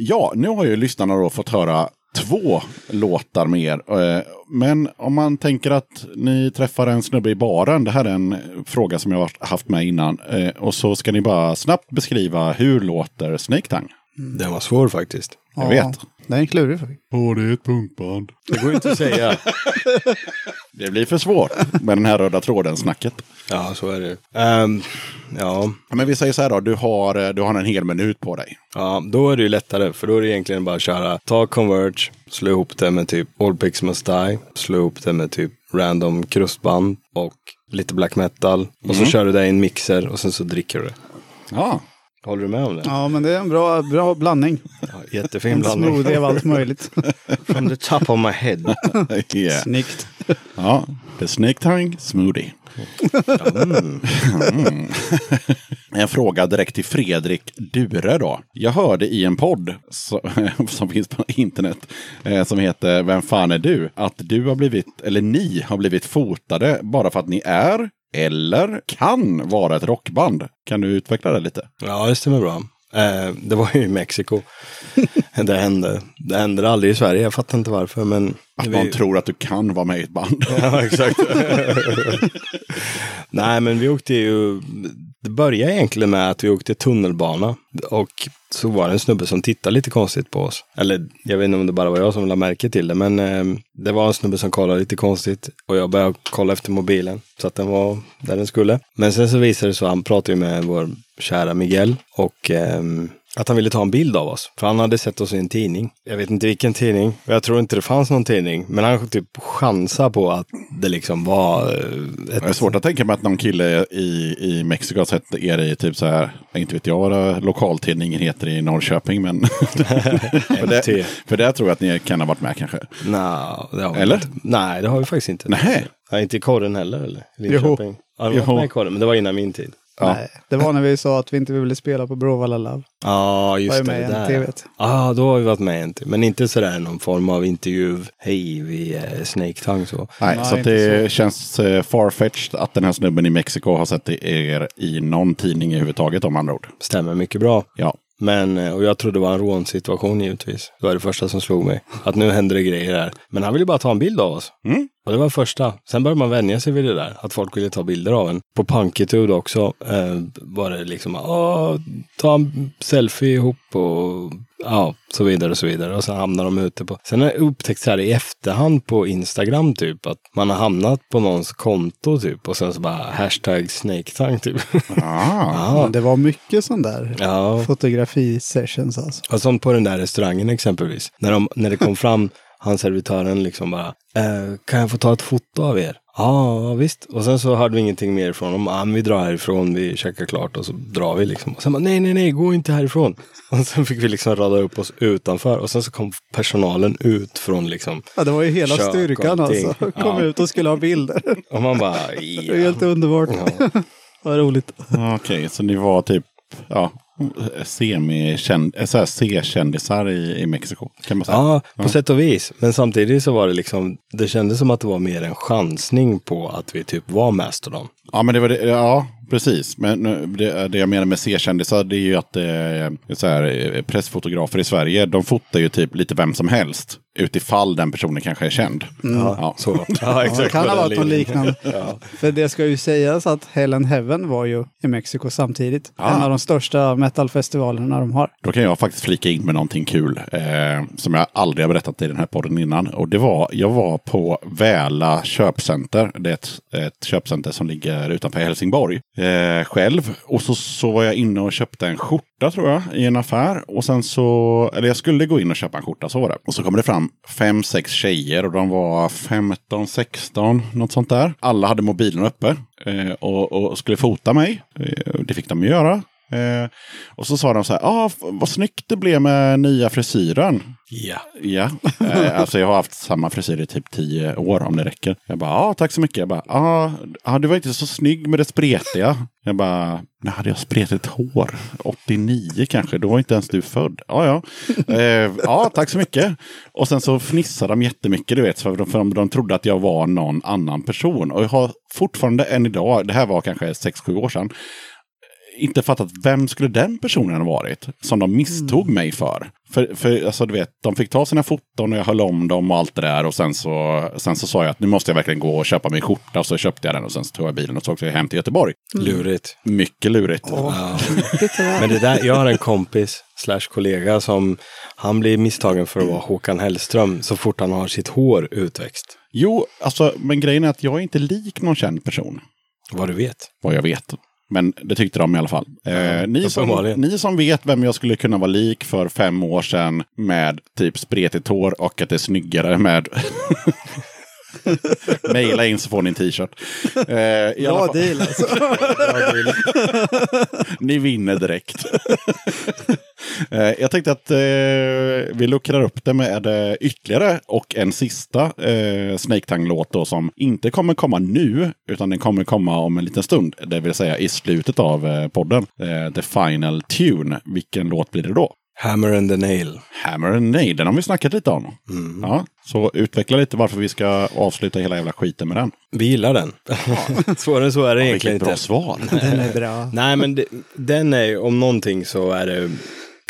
Ja, nu har ju lyssnarna då fått höra två låtar mer. Eh, Men om man tänker att ni träffar en snubbe i baren. Det här är en fråga som jag har haft med innan. Eh, Och så ska ni bara snabbt beskriva hur låter Snake Tang? Den var svår faktiskt. Jag vet. Den är klurig faktiskt. Åh, det är ett punkband. Det går inte att säga. <laughs> Det blir för svårt med den här röda tråden-snacket. Ja, så är det. Ehm, ja. Men vi säger så här då, du har, eh, du har en hel minut på dig. ja, då är det ju lättare. För då är det egentligen bara att köra, ta Converge, slå ihop det med typ All Pigs Must Die, slå ihop det med typ random krustband och lite black metal. Och så kör du det i en mixer och sen så dricker du det. Ja, Håller du med om det? Ja, men det är en bra, bra blandning. Ja, jättefin En blandning. smoothie av allt möjligt. <laughs> From the top of my head. <laughs> yeah. Snyggt. Ja, The Snake Tongue Smoothie. Mm. En fråga direkt till Fredrik Dure då. Jag hörde i en podd <laughs> som finns på internet eh, som heter Vem fan är du? Att du har blivit, eller ni har blivit fotade bara för att ni är eller kan vara ett rockband. Kan du utveckla det lite? Ja, det stämmer bra. Eh, det var ju i Mexiko. <laughs> det hände. Det hände aldrig i Sverige. Jag fattar inte varför. Men Att vi- man tror att du kan vara med i ett band. Ja, exakt. <laughs> Nej, men vi åkte ju... Det började egentligen med att vi åkte tunnelbana. Och så var det en snubbe som tittade lite konstigt på oss. Eller jag vet inte om det bara var jag som lade märke till det. Men eh, det var en snubbe som kollade lite konstigt. Och jag började kolla efter mobilen. Så att den var där den skulle. Men sen så visade det sig, han pratade ju med vår kära Miguel. Och eh, att han ville ta en bild av oss. För han hade sett oss i en tidning. Jag vet inte vilken tidning. Och jag tror inte det fanns någon tidning. Men han typ chansade på att det liksom var eh, ett... Det är svårt att tänka mig att någon kille i, i Mexiko har sett er i typ så här, inte vet jag vad lokaltidningen heter i Norrköping, men <laughs> för, det, för det tror jag att ni kan ha varit med kanske. Nej, det har vi Eller? Inte. Nej, det har vi faktiskt inte. Nej. Nej, inte i korren heller eller? Linköping. Ja, Jo. varit med i korren, men det var innan min tid. Ja. Nej, det var när vi sa att vi inte ville spela på Bråvalla Love. Ja, Var just ju det. med där. Ja, då har vi varit med i en. Men inte sådär någon form av intervju. Hej, vi är Snake Tongue så. Nej, Nej, så det känns eh, farfetched att den här snubben i Mexiko har sett er i någon tidning överhuvudtaget om andra ord. Stämmer mycket bra. Ja. Men, eh, och jag trodde det var en rånsituation givetvis. Det var det första som slog mig. Att nu händer det grejer här. Men han ville bara ta en bild av oss. Mm. Och det var första. Sen började man vänja sig vid det där. Att folk ville ta bilder av en. På Punkitud också eh, var det liksom, Åh, ta en selfie ihop och ja, så vidare och så vidare. Och sen hamnar de ute på. Sen har jag upptäckt så här i efterhand på Instagram typ att man har hamnat på någons konto typ. Och sen så bara hashtag snake typ. <laughs> Ah. Men det var mycket sån där ja. fotografi-sessions alltså. Och som på den där restaurangen exempelvis. När, de, när det kom fram, han servitören liksom bara, eh, kan jag få ta ett foto av er? Ja, ja, visst. Och sen så hörde vi ingenting mer från dem. Ah, vi drar härifrån, vi checkar klart och så drar vi liksom. Och sen bara, nej, nej, nej, gå inte härifrån. <laughs> Och sen fick vi liksom rada upp oss utanför. Och sen så kom personalen ut från liksom, Ja, det var ju hela styrkan alltså. Kom Ja. ut och skulle ha bilder. <laughs> och man bara, Det är ja. helt underbart. ja. <laughs> Vad roligt. Okej, så ni var typ ja, eh, C-kändisar i, i Mexiko kan man säga. Ja, på sätt och vis. Men samtidigt så var det liksom, det kändes som att det var mer en chansning på att vi typ var Mastodon. Ja, men det var det, ja, precis. Men det, det jag menar med C-kändisar, det är ju att eh, så här, eh, pressfotografer i Sverige, de fotar ju typ lite vem som helst. Utifall den personen kanske är känd. Ja. Så. Ja, Ja, exakt. det kan ha varit något liknande. <laughs> Ja. För det ska ju sägas att Hell and Heaven var ju i Mexiko samtidigt. Ah. En av de största metalfestivalerna de har. Då kan jag faktiskt flika in med någonting kul eh, som jag aldrig har berättat i den här podden innan. Och det var, jag var på Väla köpcenter. Det är ett, ett köpcenter som ligger Eh, utanför Helsingborg. Eh, själv. Och så, så var jag inne och köpte en skjorta tror jag i en affär. Och sen så, eller jag skulle gå in och köpa en skjorta, så var det. Och så kom det fram fem, sex tjejer och de var 15, 16, något sånt där. Alla hade mobilen uppe eh, och, och skulle fota mig. Eh, det fick de göra. Eh, och så sa de så här, ah, vad snyggt det blev med nya frisyren. Ja. Ja, eh, alltså jag har haft samma frisyr i typ tio år om det räcker. Jag bara, ja tack så mycket. Jag bara, ja ah, du var inte så snygg med det spretiga. Jag bara, när hade jag spretigt hår? 89 kanske, då var inte ens du född. Ja, ja. Eh, ja, tack så mycket. Och sen så fnissade de jättemycket, du vet, för de, för de trodde att jag var någon annan person. Och jag har fortfarande än idag, det här var kanske 6-7 år sedan, inte fattat vem skulle den personen ha varit som de misstog mig för. För, för alltså, du vet, de fick ta sina foton och jag höll om dem och allt det där. Och sen så, sen så sa jag att nu måste jag verkligen gå och köpa min skjorta. Och så köpte jag den och sen så tog jag bilen och så åkte jag hem till Göteborg. Lurigt. Mycket lurigt. Ja. <laughs> Men det där, jag har en kompis slash kollega som han blir misstagen för att vara Håkan Hellström så fort han har sitt hår utväxt. Jo, alltså, men grejen är att jag är inte lik någon känd person. Vad du vet. Vad jag vet. Men det tyckte de i alla fall. Eh, ni, som, ni som vet vem jag skulle kunna vara lik för fem år sedan med typ spretigt hår och att det är snyggare med <laughs> Maila in så får ni en t-shirt. Eh, Bra deal alltså. <laughs> Ni vinner direkt. <laughs> Eh, Jag tänkte att eh, vi luckrar upp det med ytterligare och en sista eh, Snake Tang-låt då som inte kommer komma nu, utan den kommer komma om en liten stund. Det vill säga i slutet av eh, podden. Eh, the Final Tune. Vilken låt blir det då? Hammer and the nail. Hammer and Nail, den har vi snackat lite om. Ja, så utveckla lite varför vi ska avsluta hela jävla skiten med den. Vi gillar den. <laughs> Svårare än så är det egentligen Vilket bra inte. svar. Den är bra. Nej, men det, den är ju, om någonting så är det,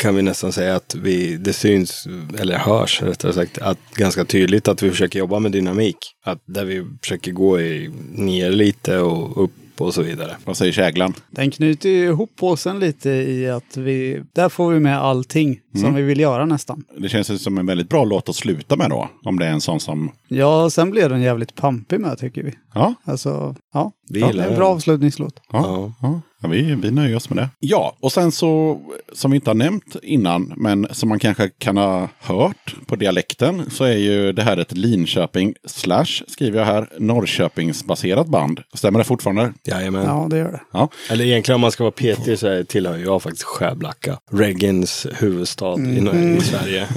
kan vi nästan säga att vi, det syns, eller hörs rättare sagt, att ganska tydligt att vi försöker jobba med dynamik. Att där vi försöker gå i, ner lite och upp och så vidare. Vad säger käglan? Den knyter ju ihop påsen lite i att vi, där får vi med allting som vi vill göra nästan. Det känns som en väldigt bra låt att sluta med då. Om det är en sån som... Ja, sen blev den jävligt pampig med tycker vi. Ja, Alltså, ja. Vi ja det är en bra avslutningslåt. ja, Ja. ja. Ja vi, vi nöjer oss med det. Ja, och sen så, som vi inte har nämnt innan, men som man kanske kan ha hört på dialekten, så är ju det här ett Linköping slash, skriver jag här, Norrköpingsbaserat band. Stämmer det fortfarande? Jajamän. Ja, det gör det. Ja. Eller egentligen om man ska vara petig så tillhör jag faktiskt Skärblacka. Reggens huvudstad i, i Sverige.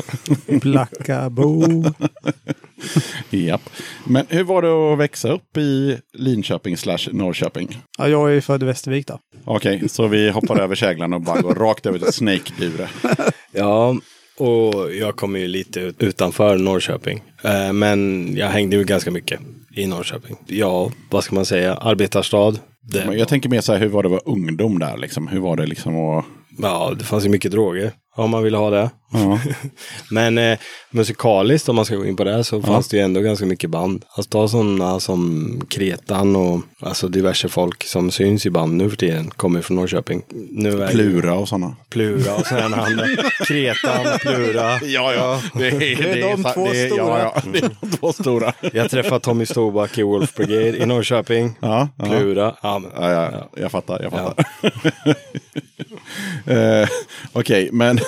<laughs> Blackabo. <laughs> <laughs> Japp. Men hur var det att växa upp i Linköping slash Norrköping? Ja, jag är ju född i Västervik då. Okej, så vi hoppar <laughs> över käglan och bara går rakt över till Snake-dure. <laughs> Ja, och jag kommer ju lite ut- utanför Norrköping. Eh, Men jag hängde ju ganska mycket i Norrköping. Ja, vad ska man säga? Arbetarstad. Det, jag tänker mer så här, hur var det att vara ungdom där? Liksom? Hur var det liksom att... Ja, det fanns ju mycket droger. Om man ville ha det. Ja. <laughs> Men eh, musikaliskt, om man ska gå in på det, så fanns det ju ändå ganska mycket band. Alltså ta sådana som Kretan och alltså diverse folk som syns i band nu för tiden kommer från Norrköping. Nu är Plura och sådana. Plura och sådana andra. <laughs> Kretan, Plura. Ja, ja. Det är, Det är de två det är, stora. Ja, ja. <laughs> Det är de två stora. Jag träffade Tommy Storback i Wolf Brigade i Norrköping. Ja, ja. Plura. Ja, men, Ja, ja, jag fattar. Jag fattar. Eh, Okej, men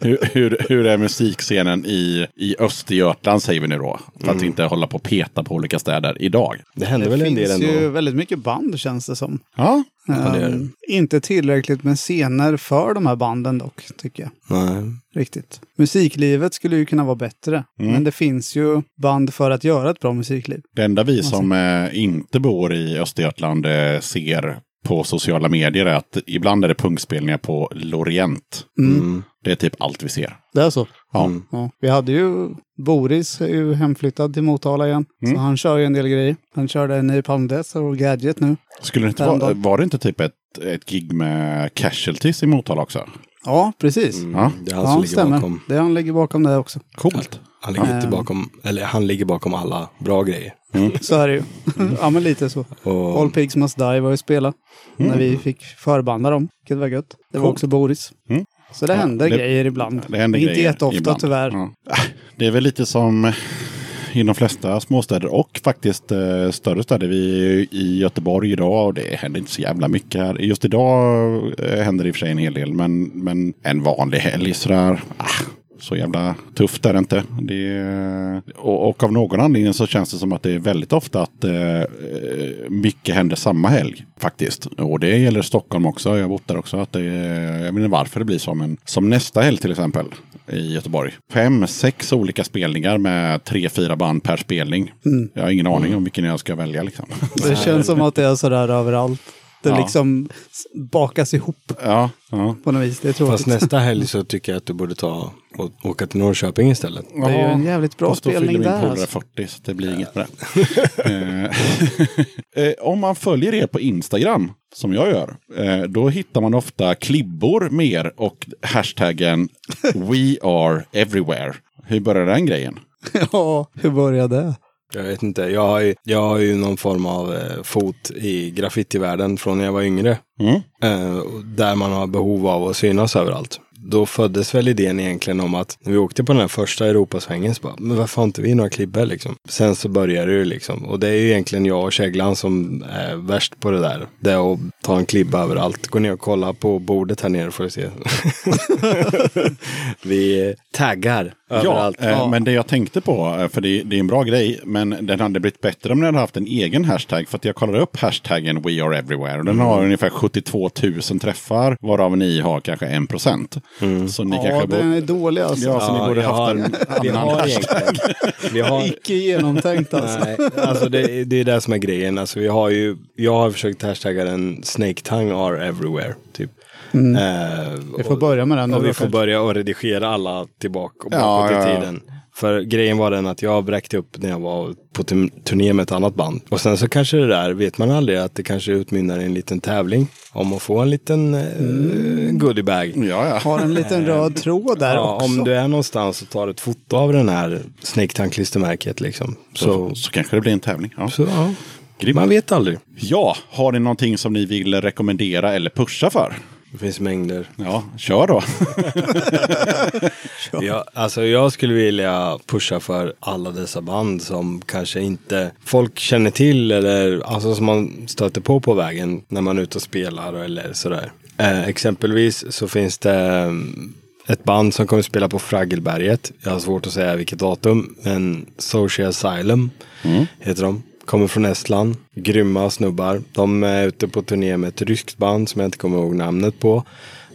hur, hur, hur är musikscenen i, i Östergötland säger vi nu då? För att inte hålla på och peta på olika städer idag. det hände Det väl en del finns ändå. ju väldigt mycket band känns det som. Ja, det gör det. Ehm, inte tillräckligt med scener för de här banden dock, tycker jag. Nej. Riktigt. Musiklivet skulle ju kunna vara bättre. Mm. Men det finns ju band för att göra ett bra musikliv. det enda vi som eh, inte bor i Östergötland eh, ser på sociala medier är att ibland är det punkspelningar på Lorient. Mm. Det är typ allt vi ser. Det är så. Ja. Ja. Vi hade ju Boris är ju hemflyttad till Motala igen. Mm. Så han kör ju en del grejer. Han körde en ny Palmdes och Gadget nu. Skulle det inte vara, var det inte typ ett, ett gig med Casualties i Motala också? Ja, precis. Ja. Det är han Ja, som det ligger stämmer. bakom. Det är han ligger bakom det också. Coolt. Han ligger inte Ehm. bakom, eller han ligger bakom alla bra grejer. <laughs> Så är det ju. ja, men lite så. Och, All Pigs Must Die var ju spela. När vi fick förbanda dem. Vilket var gött. Det var Coolt. också Boris. Mm. Så det Ja, händer det- grejer ibland. Det händer Inte grejer jätteofta ibland. tyvärr. Ja. Det är väl lite som i de flesta småstäder och faktiskt eh, större städer. Vi är i Göteborg idag och det händer inte så jävla mycket här. Just idag eh, händer det i och för sig en hel del, men, men en vanlig helg sådär. Ah, så jävla tufft är det inte. Det är, och, och av någon anledning så känns det som att det är väldigt ofta att eh, mycket händer samma helg faktiskt. Och det gäller Stockholm också. Jag har bott där också. Att det, är- jag vet inte varför det blir så, men som nästa helg till exempel i Göteborg. Fem, sex olika spelningar med tre, fyra band per spelning. Jag har ingen aning om vilken jag ska välja liksom. Det känns som att det är sådär överallt. Det Ja. liksom bakas ihop Ja, ja. på något vis. Det är tråkigt. fast nästa helg så tycker jag att du borde ta och åka till Norrköping istället. Det är ju en jävligt bra Fast då fyller spelning min där. polare Alltså. 40 så det blir inget med det. <laughs> Eh, Om man följer er på Instagram, som jag gör, eh, då hittar man ofta klibbor med er och hashtaggen <laughs> We are everywhere. Hur börjar den grejen? <laughs> Ja, hur började det? Jag vet inte, jag har ju, jag har ju någon form av eh, fot i graffitivärlden från när jag var yngre. Mm. Eh, där man har behov av att synas överallt. Då föddes väl idén egentligen om att när vi åkte på den här första Europasvängen så bara, men varför har inte vi några klibbor liksom? Sen så började det liksom. Och det är ju egentligen jag och Käglan som är värst på det där. Det är att ta en klibba överallt. Gå ner och kolla på bordet här nere får du se. <laughs> vi taggar Ja, överallt. eh, men det jag tänkte på, eh, för det, det är en bra grej, men den hade blivit bättre om den hade haft en egen hashtag. För att jag kollade upp hashtaggen We Are Everywhere och den Mm. har ungefär 72 000 träffar, varav ni har kanske 1 procent. Så ni Ja, kanske den borde... är dålig alltså. Ja, så ni borde haft har, en vi annan har hashtag. egentligen. Vi har, Icke genomtänkt alltså. Nej, alltså det, det är det som är grejen. Alltså vi har ju, jag har försökt hashtagga den Snake Tongue are everywhere. Typ. Eh, Vi får börja med den. och vi då får kanske. börja och redigera alla tillbaka och bakåt ja, i ja. För grejen var den att jag bräckte upp när jag var på turn- turné med ett annat band. Och sen så kanske det där, vet man aldrig, att det kanske utmynnar i en liten tävling. Om att få en liten eh, goodiebag. Ja, ja. Har en liten röd tråd där Ja, också. om du är någonstans och tar ett foto av den här Snake Tongue klistermärket liksom. Så, Så, så kanske det blir en tävling. Ja. så ja, man vet aldrig. ja, har ni någonting som ni vill rekommendera eller pusha för? Det finns mängder. Ja, kör då. <laughs> Ja, alltså jag skulle vilja pusha för alla dessa band som kanske inte folk känner till eller alltså som man stöter på på vägen när man är ute och spelar eller sådär. Eh, exempelvis så finns det mm, ett band som kommer spela på Fraggelberget. Jag har svårt att säga vilket datum, men Social Asylum heter de. Kommer från Estland. Grymma snubbar. De är ute på turné med ett ryskt band som jag inte kommer ihåg namnet på.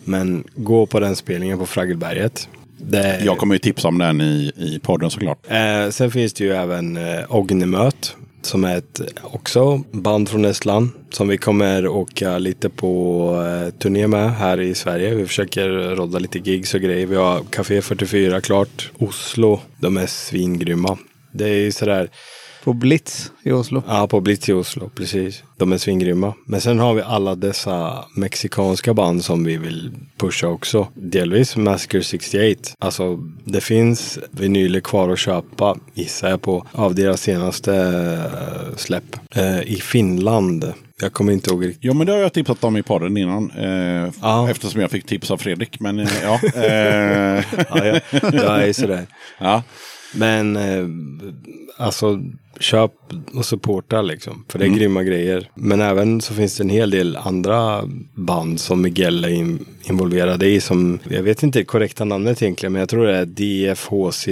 Men gå på den spelningen på Fraggelberget. Det Jag kommer ju tipsa om den i, i podden såklart. Eh, sen finns det ju även eh, Ognemöt som är ett också band från Estland som vi kommer åka lite på eh, turné med här i Sverige. Vi försöker rodda lite gigs och grejer. Vi har Café 44 klart. Oslo, de är svingrymma. Det är ju sådär, På Blitz i Oslo. ja på Blitz i Oslo, precis. De är svingrymma. Men sen har vi alla dessa mexikanska band som vi vill pusha också. Delvis Massacre 68. Alltså det finns vinyler kvar att köpa, gissar jag på, av deras senaste eh, släpp. Eh, I Finland. Jag kommer inte ihåg riktigt. Jo, men det har jag tipsat om i podden innan. Eh, Ja. Eftersom jag fick tips av Fredrik. Men eh, ja. Eh, <laughs> Ja, jag, jag är sådär. ja. Men eh, alltså köp och supporta liksom. För det är grymma grejer. Men även så finns det en hel del andra band som Miguel är in, involverade i. Som, jag vet inte det korrekta namnet egentligen. Men jag tror det är DFHC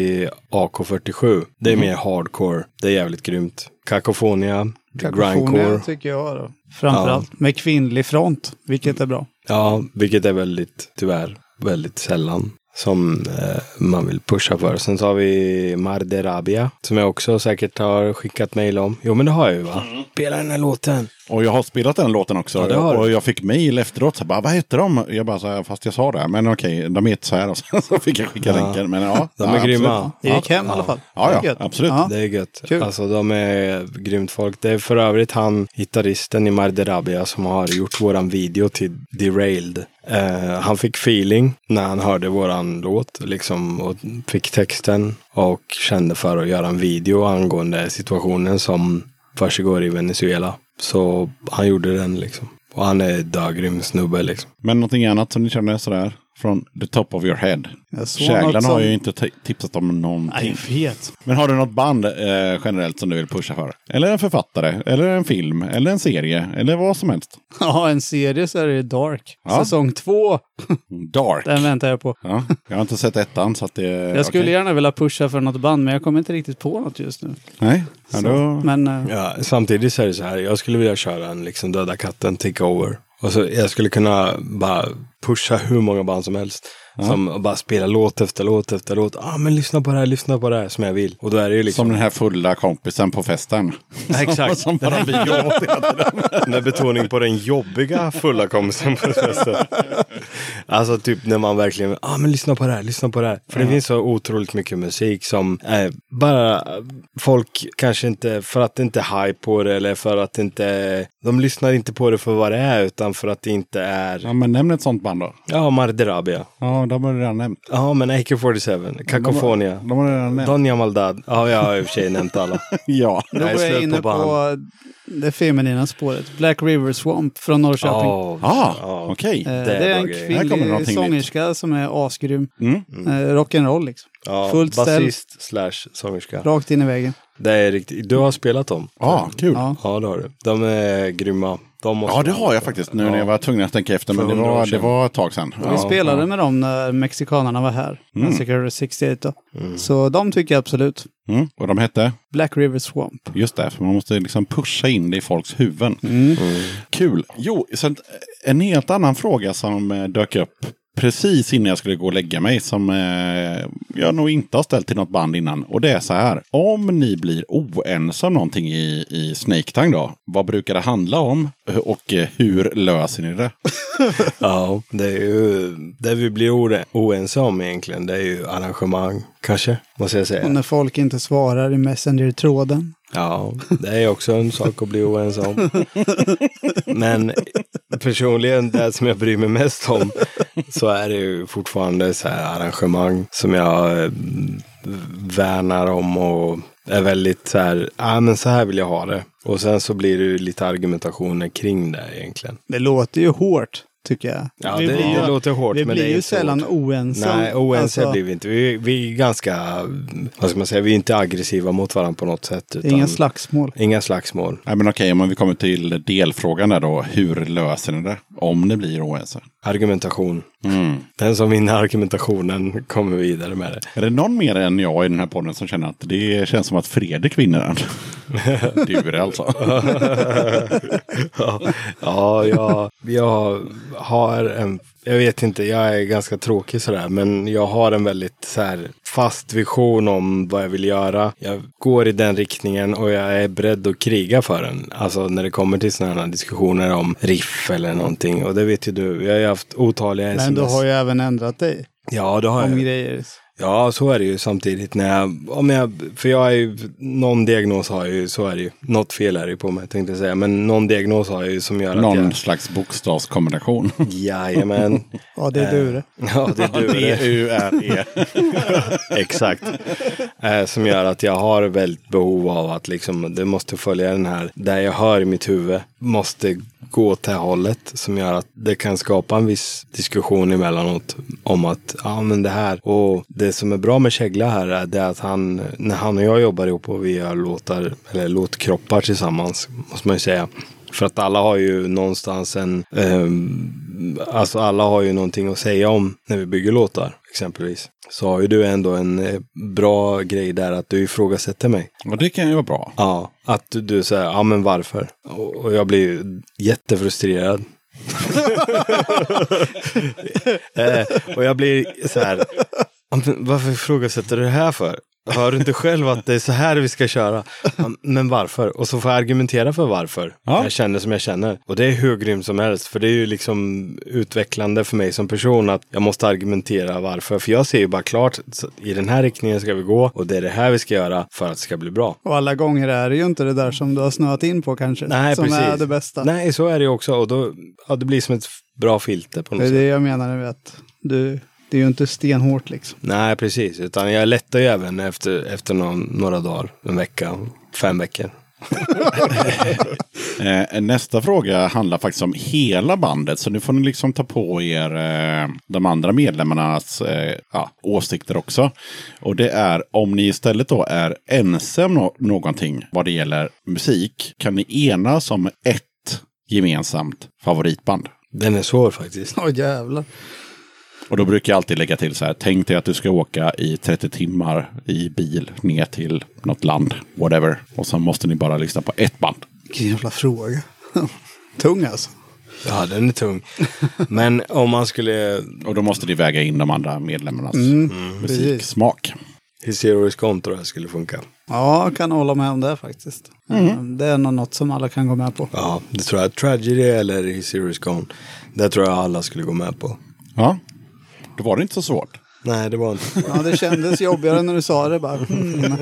AK47. Det är mer hardcore. Det är jävligt grymt. Kakofonia. Grindcore. Tycker jag då. Framförallt. Med kvinnlig front, vilket är bra. Ja, vilket är väldigt, tyvärr, väldigt sällan som eh, man vill pusha för. Sen så har vi Marderabia som jag också säkert har skickat mejl om. Jo, men det har jag ju va? Spela den här låten. Och jag har spelat den låten också. Ja, och jag fick mejl efteråt. Så bara, vad heter de? Jag bara, så här, fast jag sa det. Men okej, de heter så här. Och så, <laughs> så fick jag skicka Ja. länken. Men ja, De ja, är grymma. absolut. Det gick hem i alla fall. Ja, ja, absolut. Ja. Det är gött. Kul. Alltså de är grymt folk. Det är för övrigt han, gitarristen i Marderabia, som har gjort våran video till Derailed. Eh, han fick feeling när han hörde våran låt liksom och fick texten och kände för att göra en video angående situationen som försiggår i Venezuela. Så han gjorde den liksom. Och han är dögrym snubbe liksom. Men någonting annat som ni känner sådär? Från the top of your head. Käglan har ju inte ti- tipsat om någonting. Nej, jag vet. Men har du något band eh, generellt som du vill pusha för? Eller en författare? Eller en film? Eller en serie? Eller vad som helst? <laughs> Ja, en serie så är det Dark. Ja. Säsong två, Dark. den väntar jag på. Ja, jag har inte sett ettan så att det... Jag skulle okej. gärna vilja pusha för något band, men jag kommer inte riktigt på något just nu. Nej, ja, då... Men eh, Ja, samtidigt så är det så här, jag skulle vilja köra en liksom Döda katten takeover. Och så jag skulle kunna bara pusha hur många band som helst. Som och bara spela låt efter låt efter låt. Ah, men lyssna på det här, lyssna på det här som jag vill. Och då är det ju liksom... Som den här fulla kompisen på festen. Ja, exakt. <laughs> Som bara vi åt. <laughs> Med betoning på den jobbiga fulla kompisen på festen. Alltså typ när man verkligen, ah men lyssna på det här, lyssna på det här. För det finns så otroligt mycket musik som eh, bara folk kanske inte, för att det inte är hype på det eller för att det inte, de lyssnar inte på det för vad det är utan för att det inte är, Ja, men nämn ett sånt band då. ja Marderabia. Ja, de har du redan nämnt. Ja men AK47, Kakofonia. De har du redan nämnt. Donja Maldad. Ja, jag har i och för sig nämnt alla. <laughs> Ja. då Jag är går jag slut inne på på, band. det feminina spåret. Black River Swamp från Norrköping. Ja, Ah, ja. okej. Eh, det är en grejer. Här kommer kvinnlig någonting nytt. sångerska som är asgrym. Mm. Eh, rock'n'roll liksom. Ja, fullt ställ. basist slash sångerska. Rakt in i väggen. Det är riktigt. Du har spelat dem? Ja, kul. Ja. Ja, det har du. De är grymma. De Ja, det har jag faktiskt nu när jag Ja. var tvungen att tänka efter. Men det var, det var ett tag sedan. Vi Ja. spelade med dem när mexikanerna var här. Mm. Massacre 68 då. Så de tycker jag absolut. Mm. Och de hette? Black River Swamp. Just det, för man måste liksom pusha in det i folks huvuden. Mm. Kul. Jo, sen en helt annan fråga som eh, dök upp precis innan jag skulle gå och lägga mig som eh, jag nog inte har ställt till något band innan. Och det är så här. Om ni blir oense om någonting i, i Snake Tang då, vad brukar det handla om och eh, hur löser ni det? <laughs> Ja, det är ju det vi blir oense om egentligen. Det är ju arrangemang, kanske, måste jag Och säga. när folk inte svarar i Messenger-tråden. Ja, det är också en sak att bli oense om. <laughs> Men personligen, det som jag bryr mig mest om, så är det ju fortfarande så här arrangemang som jag eh, värnar om och är väldigt så här, ja men så här vill jag ha det. Och sen så blir det ju lite argumentationer kring det egentligen. Det låter ju hårt, tycker jag. Ja, vi det, blir, det låter hårt. vi men blir det är ju sällan hårt. oense. Nej, oense Alltså, blir vi inte. Vi, vi är ganska, vad ska man säga, vi är inte aggressiva mot varandra på något sätt. Utan inga slagsmål. Inga slagsmål. Nej, men okej, om vi kommer till delfrågan där då. Hur löser ni det? Om ni blir oense? Argumentation. Mm. Den som vinner argumentationen kommer vidare med det. Är det någon mer än jag i den här podden som känner att det känns som att Fredrik vinner den? du är det alltså. <laughs> ja, ja jag, jag har en, jag vet inte, jag är ganska tråkig sådär, men jag har en väldigt så här, fast vision om vad jag vill göra. Jag går i den riktningen och jag är beredd att kriga för den. Alltså när det kommer till sådana här diskussioner om riff eller någonting. Och det vet ju du, jag har ju haft otaliga sms. Men du har ju även ändrat dig Ja, det har om jag. grejer. Ja, så är det ju samtidigt när jag, om jag, för jag är ju, någon diagnos har jag ju, så är det ju. Något fel är det ju på mig tänkte jag säga, men någon diagnos har jag ju som gör att Någon jag, slags bokstavskombination. <laughs> jajamän. Ja, det är du det. Ja, det är du det. D-U-R-E. <laughs> Exakt. Eh, som gör att jag har väldigt behov av att liksom, det måste följa den här, där jag hör i mitt huvud, måste gå åt det här hållet. Som gör att det kan skapa en viss diskussion emellanåt om att, ja men det här. Och det som är bra med Kägla här är det att han, när han och jag jobbar ihop och vi gör låtar, eller låtkroppar tillsammans, måste man ju säga. För att alla har ju någonstans en, eh, alltså alla har ju någonting att säga om när vi bygger låtar exempelvis. Så har ju du ändå en eh, bra grej där att du ifrågasätter mig. Och det kan ju vara bra. Ja, att du, du säger, ja men varför? Och, jag blir ju jättefrustrerad. <laughs> <laughs> eh, och jag blir så här, "Ja, men varför ifrågasätter du det här för? Hör du inte själv att det är så här vi ska köra? Men varför? Och så får jag argumentera för varför. Ja. Jag känner som jag känner. Och det är hur grymt som helst. För det är ju liksom utvecklande för mig som person att jag måste argumentera varför. För jag ser ju bara klart, i den här riktningen ska vi gå. Och det är det här vi ska göra för att det ska bli bra. Och alla gånger är det ju inte det där som du har snöat in på kanske. Nej, som precis. är det bästa. Nej, så är det ju också. Och då, ja, det blir som ett bra filter på något Det är sätt. det jag menar med att du, det är ju inte stenhårt liksom. Nej, precis. Utan jag lättar ju även efter, efter någon, några dagar, en vecka, fem veckor. <laughs> Eh, nästa fråga handlar faktiskt om hela bandet. Så nu får ni liksom ta på er eh, de andra medlemmarnas eh, ja, åsikter också. Och det är om ni istället då är ense om nå- någonting vad det gäller musik. Kan ni enas om ett gemensamt favoritband? Den är svår faktiskt. Åh jävlar. Och då brukar jag alltid lägga till så här. Tänk dig att du ska åka i 30 timmar i bil ner till något land. Whatever. Och så måste ni bara lyssna på ett band. Vilken jävla fråga. <laughs> Tung alltså. Ja, den är tung. Men om man skulle... Och då måste ni väga in de andra medlemmarnas precis. musiksmak. His Zero is Gone tror jag skulle funka. Ja, kan hålla med om det faktiskt. Mm. Det är nog något som alla kan gå med på. Ja, det tror jag. Tragedy eller is Gone. Det tror jag alla skulle gå med på. Ja, då var det inte så svårt. Nej, det var inte. Ja, det kändes jobbigare när du sa det bara. Mm.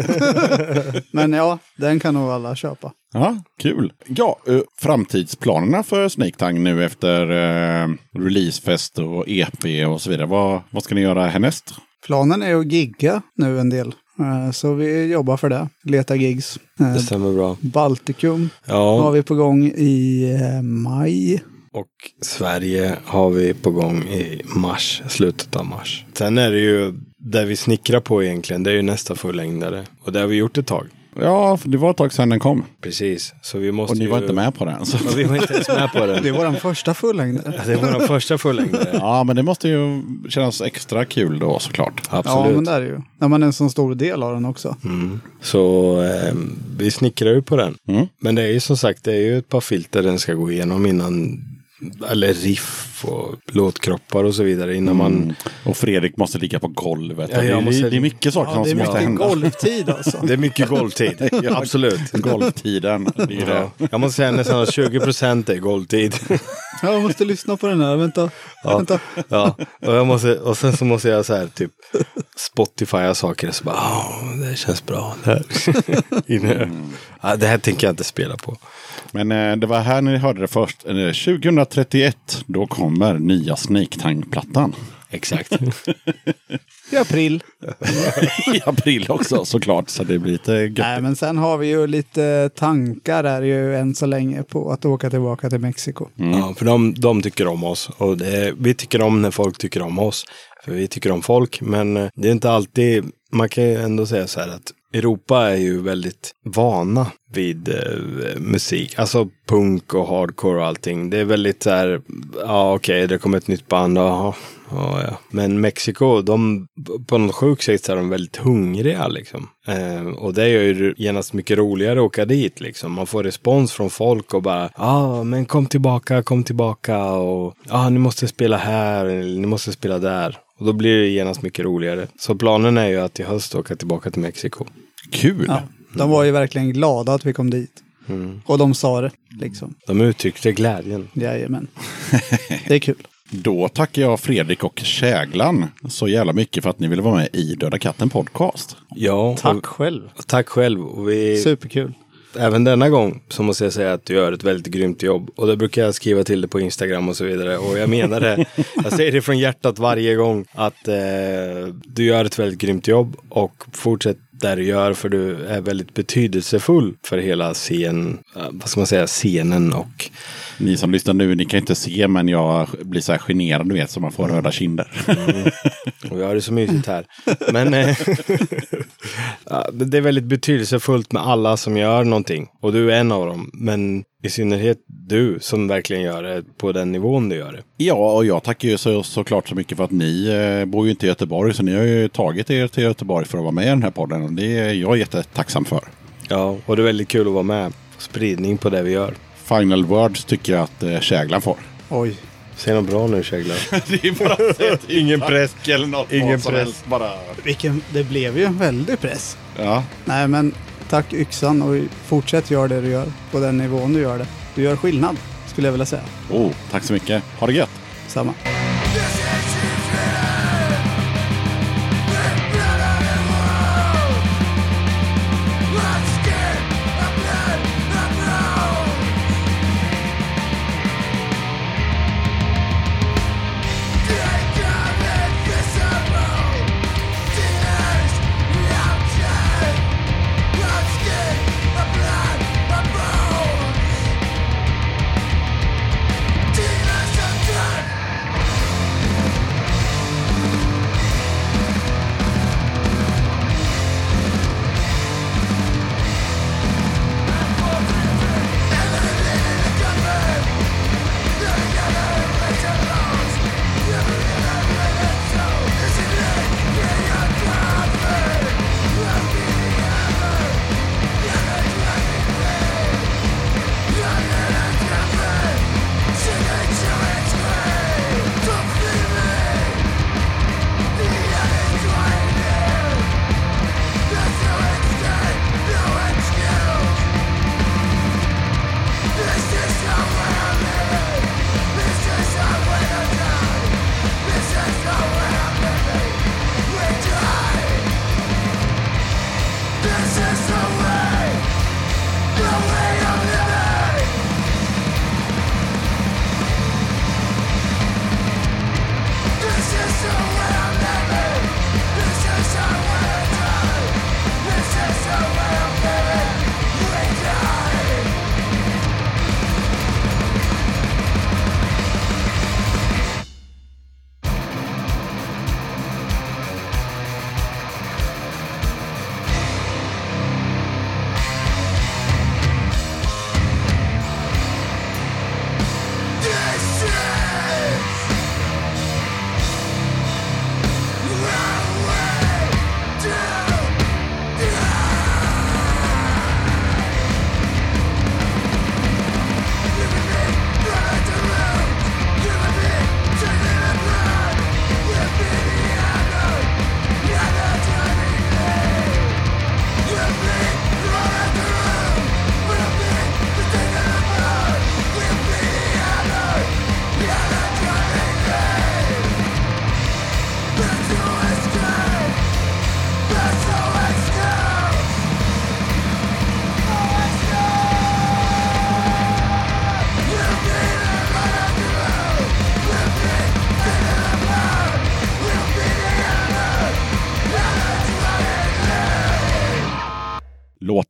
<laughs> Men ja, den kan nog alla köpa. Ja, kul. Ja, eh, framtidsplanerna för Snake Tang nu efter eh, releasefest och EP och så vidare. Vad, vad ska ni göra härnäst? Planen är att gigga nu en del. Eh, Så vi jobbar för det. Letar gigs. Eh, Det stämmer bra. Baltikum har Ja, vi på gång i eh, maj. Och Sverige har vi på gång i mars, slutet av mars. Sen är det ju, där vi snickrar på egentligen, det är ju nästa fullängdare. Och det har vi gjort ett tag. Ja, det var ett tag sedan den kom. Precis, så vi måste Och ni var ju... inte med på den. Så. Ja, vi var inte ens med på den. <laughs> Det var den första fullängden. Det var den första fullängdare. <laughs> Ja, men det måste ju kännas extra kul då såklart. Ja, Absolut. men det är det ju. När man är en så stor del av den också. Så eh, vi snickrar ju på den. Mm. Men det är ju som sagt, det är ju ett par filter den ska gå igenom innan, eller riff och låtkroppar och så vidare innan man... Mm. Och Fredrik måste ligga på golvet. Ja, det, jag är, måste- det är mycket saker Ja, det är som måste mycket hända. golvtid alltså. <laughs> Det är mycket golvtid, <laughs> absolut. <laughs> Golvtiden. Det är det. Ja. Jag måste säga nästan att 20 procent är golvtid. Ja, Jag måste lyssna på den här. Vänta. Vänta. Ja, och, jag måste, och sen så måste jag så här typ Spotifya saker så bara, "Åh, det känns bra. Det här. Inne. Ja, det här tänker jag inte spela på. Men eh, det var här ni hörde det först. Eh, 2031, då kommer nya Snake Tang-plattan. Exakt. I april. <laughs> I april också såklart, så det blir lite gött. Nej, men sen har vi ju lite tankar är ju än så länge på att åka tillbaka till Mexiko. Ja, för de, de tycker om oss och det, vi tycker om när folk tycker om oss. För vi tycker om folk, men eh, det är inte alltid, man kan ju ändå säga så här att Europa är ju väldigt vana vid eh, musik, alltså punk och hardcore och allting. Det är väldigt så här, ja okej, det kommer ett nytt band, jaha, ja, ja. Men Mexiko, de, på något sjukt sätt så är de väldigt hungriga liksom. Eh, och det gör ju genast mycket roligare att åka dit liksom. Man får respons från folk och bara, ja ah, men kom tillbaka, kom tillbaka och ja, ah, ni måste spela här, eller ni måste spela där. Och då blir det genast mycket roligare. Så planen är ju att i höst åka tillbaka till Mexiko. Kul! Ja, de var ju verkligen glada att vi kom dit. Och de sa det, liksom. De uttryckte glädjen. Jajamän. <laughs> Det är kul. Då tackar jag Fredrik och Käglan så jävla mycket för att ni ville vara med i Döda katten podcast. Ja, Tack själv. Och, tack själv. Och vi, Superkul. Även denna gång så måste jag säga att du gör ett väldigt grymt jobb. Och det brukar jag skriva till dig på Instagram och så vidare. Och jag menar det. <laughs> jag säger det från hjärtat varje gång. Att eh, du gör ett väldigt grymt jobb. Och fortsätt där du gör. För du är väldigt betydelsefull för hela scen, eh, vad ska man säga, scenen och Ni som lyssnar nu, ni kan inte se men jag blir så här generad, du vet, så man får röda kinder. <laughs> Och vi har det så mysigt här. Men eh, <laughs> det är väldigt betydelsefullt med alla som gör någonting. Och du är en av dem. Men i synnerhet du som verkligen gör det på den nivån du gör det. Ja, och jag tackar ju så, såklart så mycket för att ni eh, bor ju inte i Göteborg, så ni har ju tagit er till Göteborg för att vara med i den här podden. Och det är jag jättetacksam för. Ja, och det är väldigt kul att vara med. Spridning på det vi gör. Final words tycker jag att eh, Käglan får. Oj. Säg något bra nu Kägla. <laughs> det är bara ingen press eller något. Ingen press. helst, Bara... Vilken, det blev ju en väldig press. Ja. Nej, men tack yxan och fortsätt göra det du gör på den nivån du gör det. Du gör skillnad, skulle jag vilja säga. Oh, tack så mycket. Ha det gött. Samma.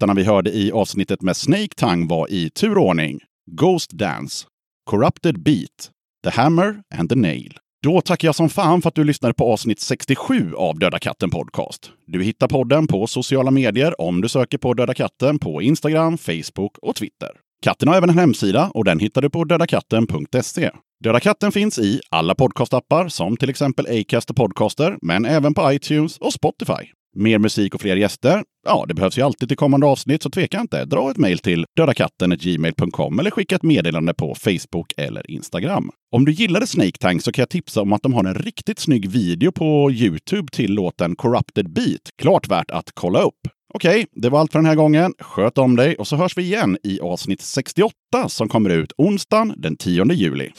Låtarna vi hörde i avsnittet med Snake Tongue var i turordning Ghost Dance, Corrupted Beat, The Hammer and the Nail. Då tackar jag som fan för att du lyssnade på avsnitt 67 av Döda katten Podcast. Du hittar podden på sociala medier om du söker på Döda katten på Instagram, Facebook och Twitter. Katten har även en hemsida och den hittar du på dödakatten.se. Döda katten finns i alla podcastappar som till exempel Acast och Podcaster, men även på iTunes och Spotify. Mer musik och fler gäster? Ja, det behövs ju alltid till kommande avsnitt, så tveka inte. Dra ett mejl till dödakatten.gmail.com eller skicka ett meddelande på Facebook eller Instagram. Om du gillade Snake Tank så kan jag tipsa om att de har en riktigt snygg video på Youtube till låten Corrupted Beat. Klart värt att kolla upp. Okej, det var allt för den här gången. Sköt om dig och så hörs vi igen i avsnitt 68 som kommer ut onsdagen den 10 juli.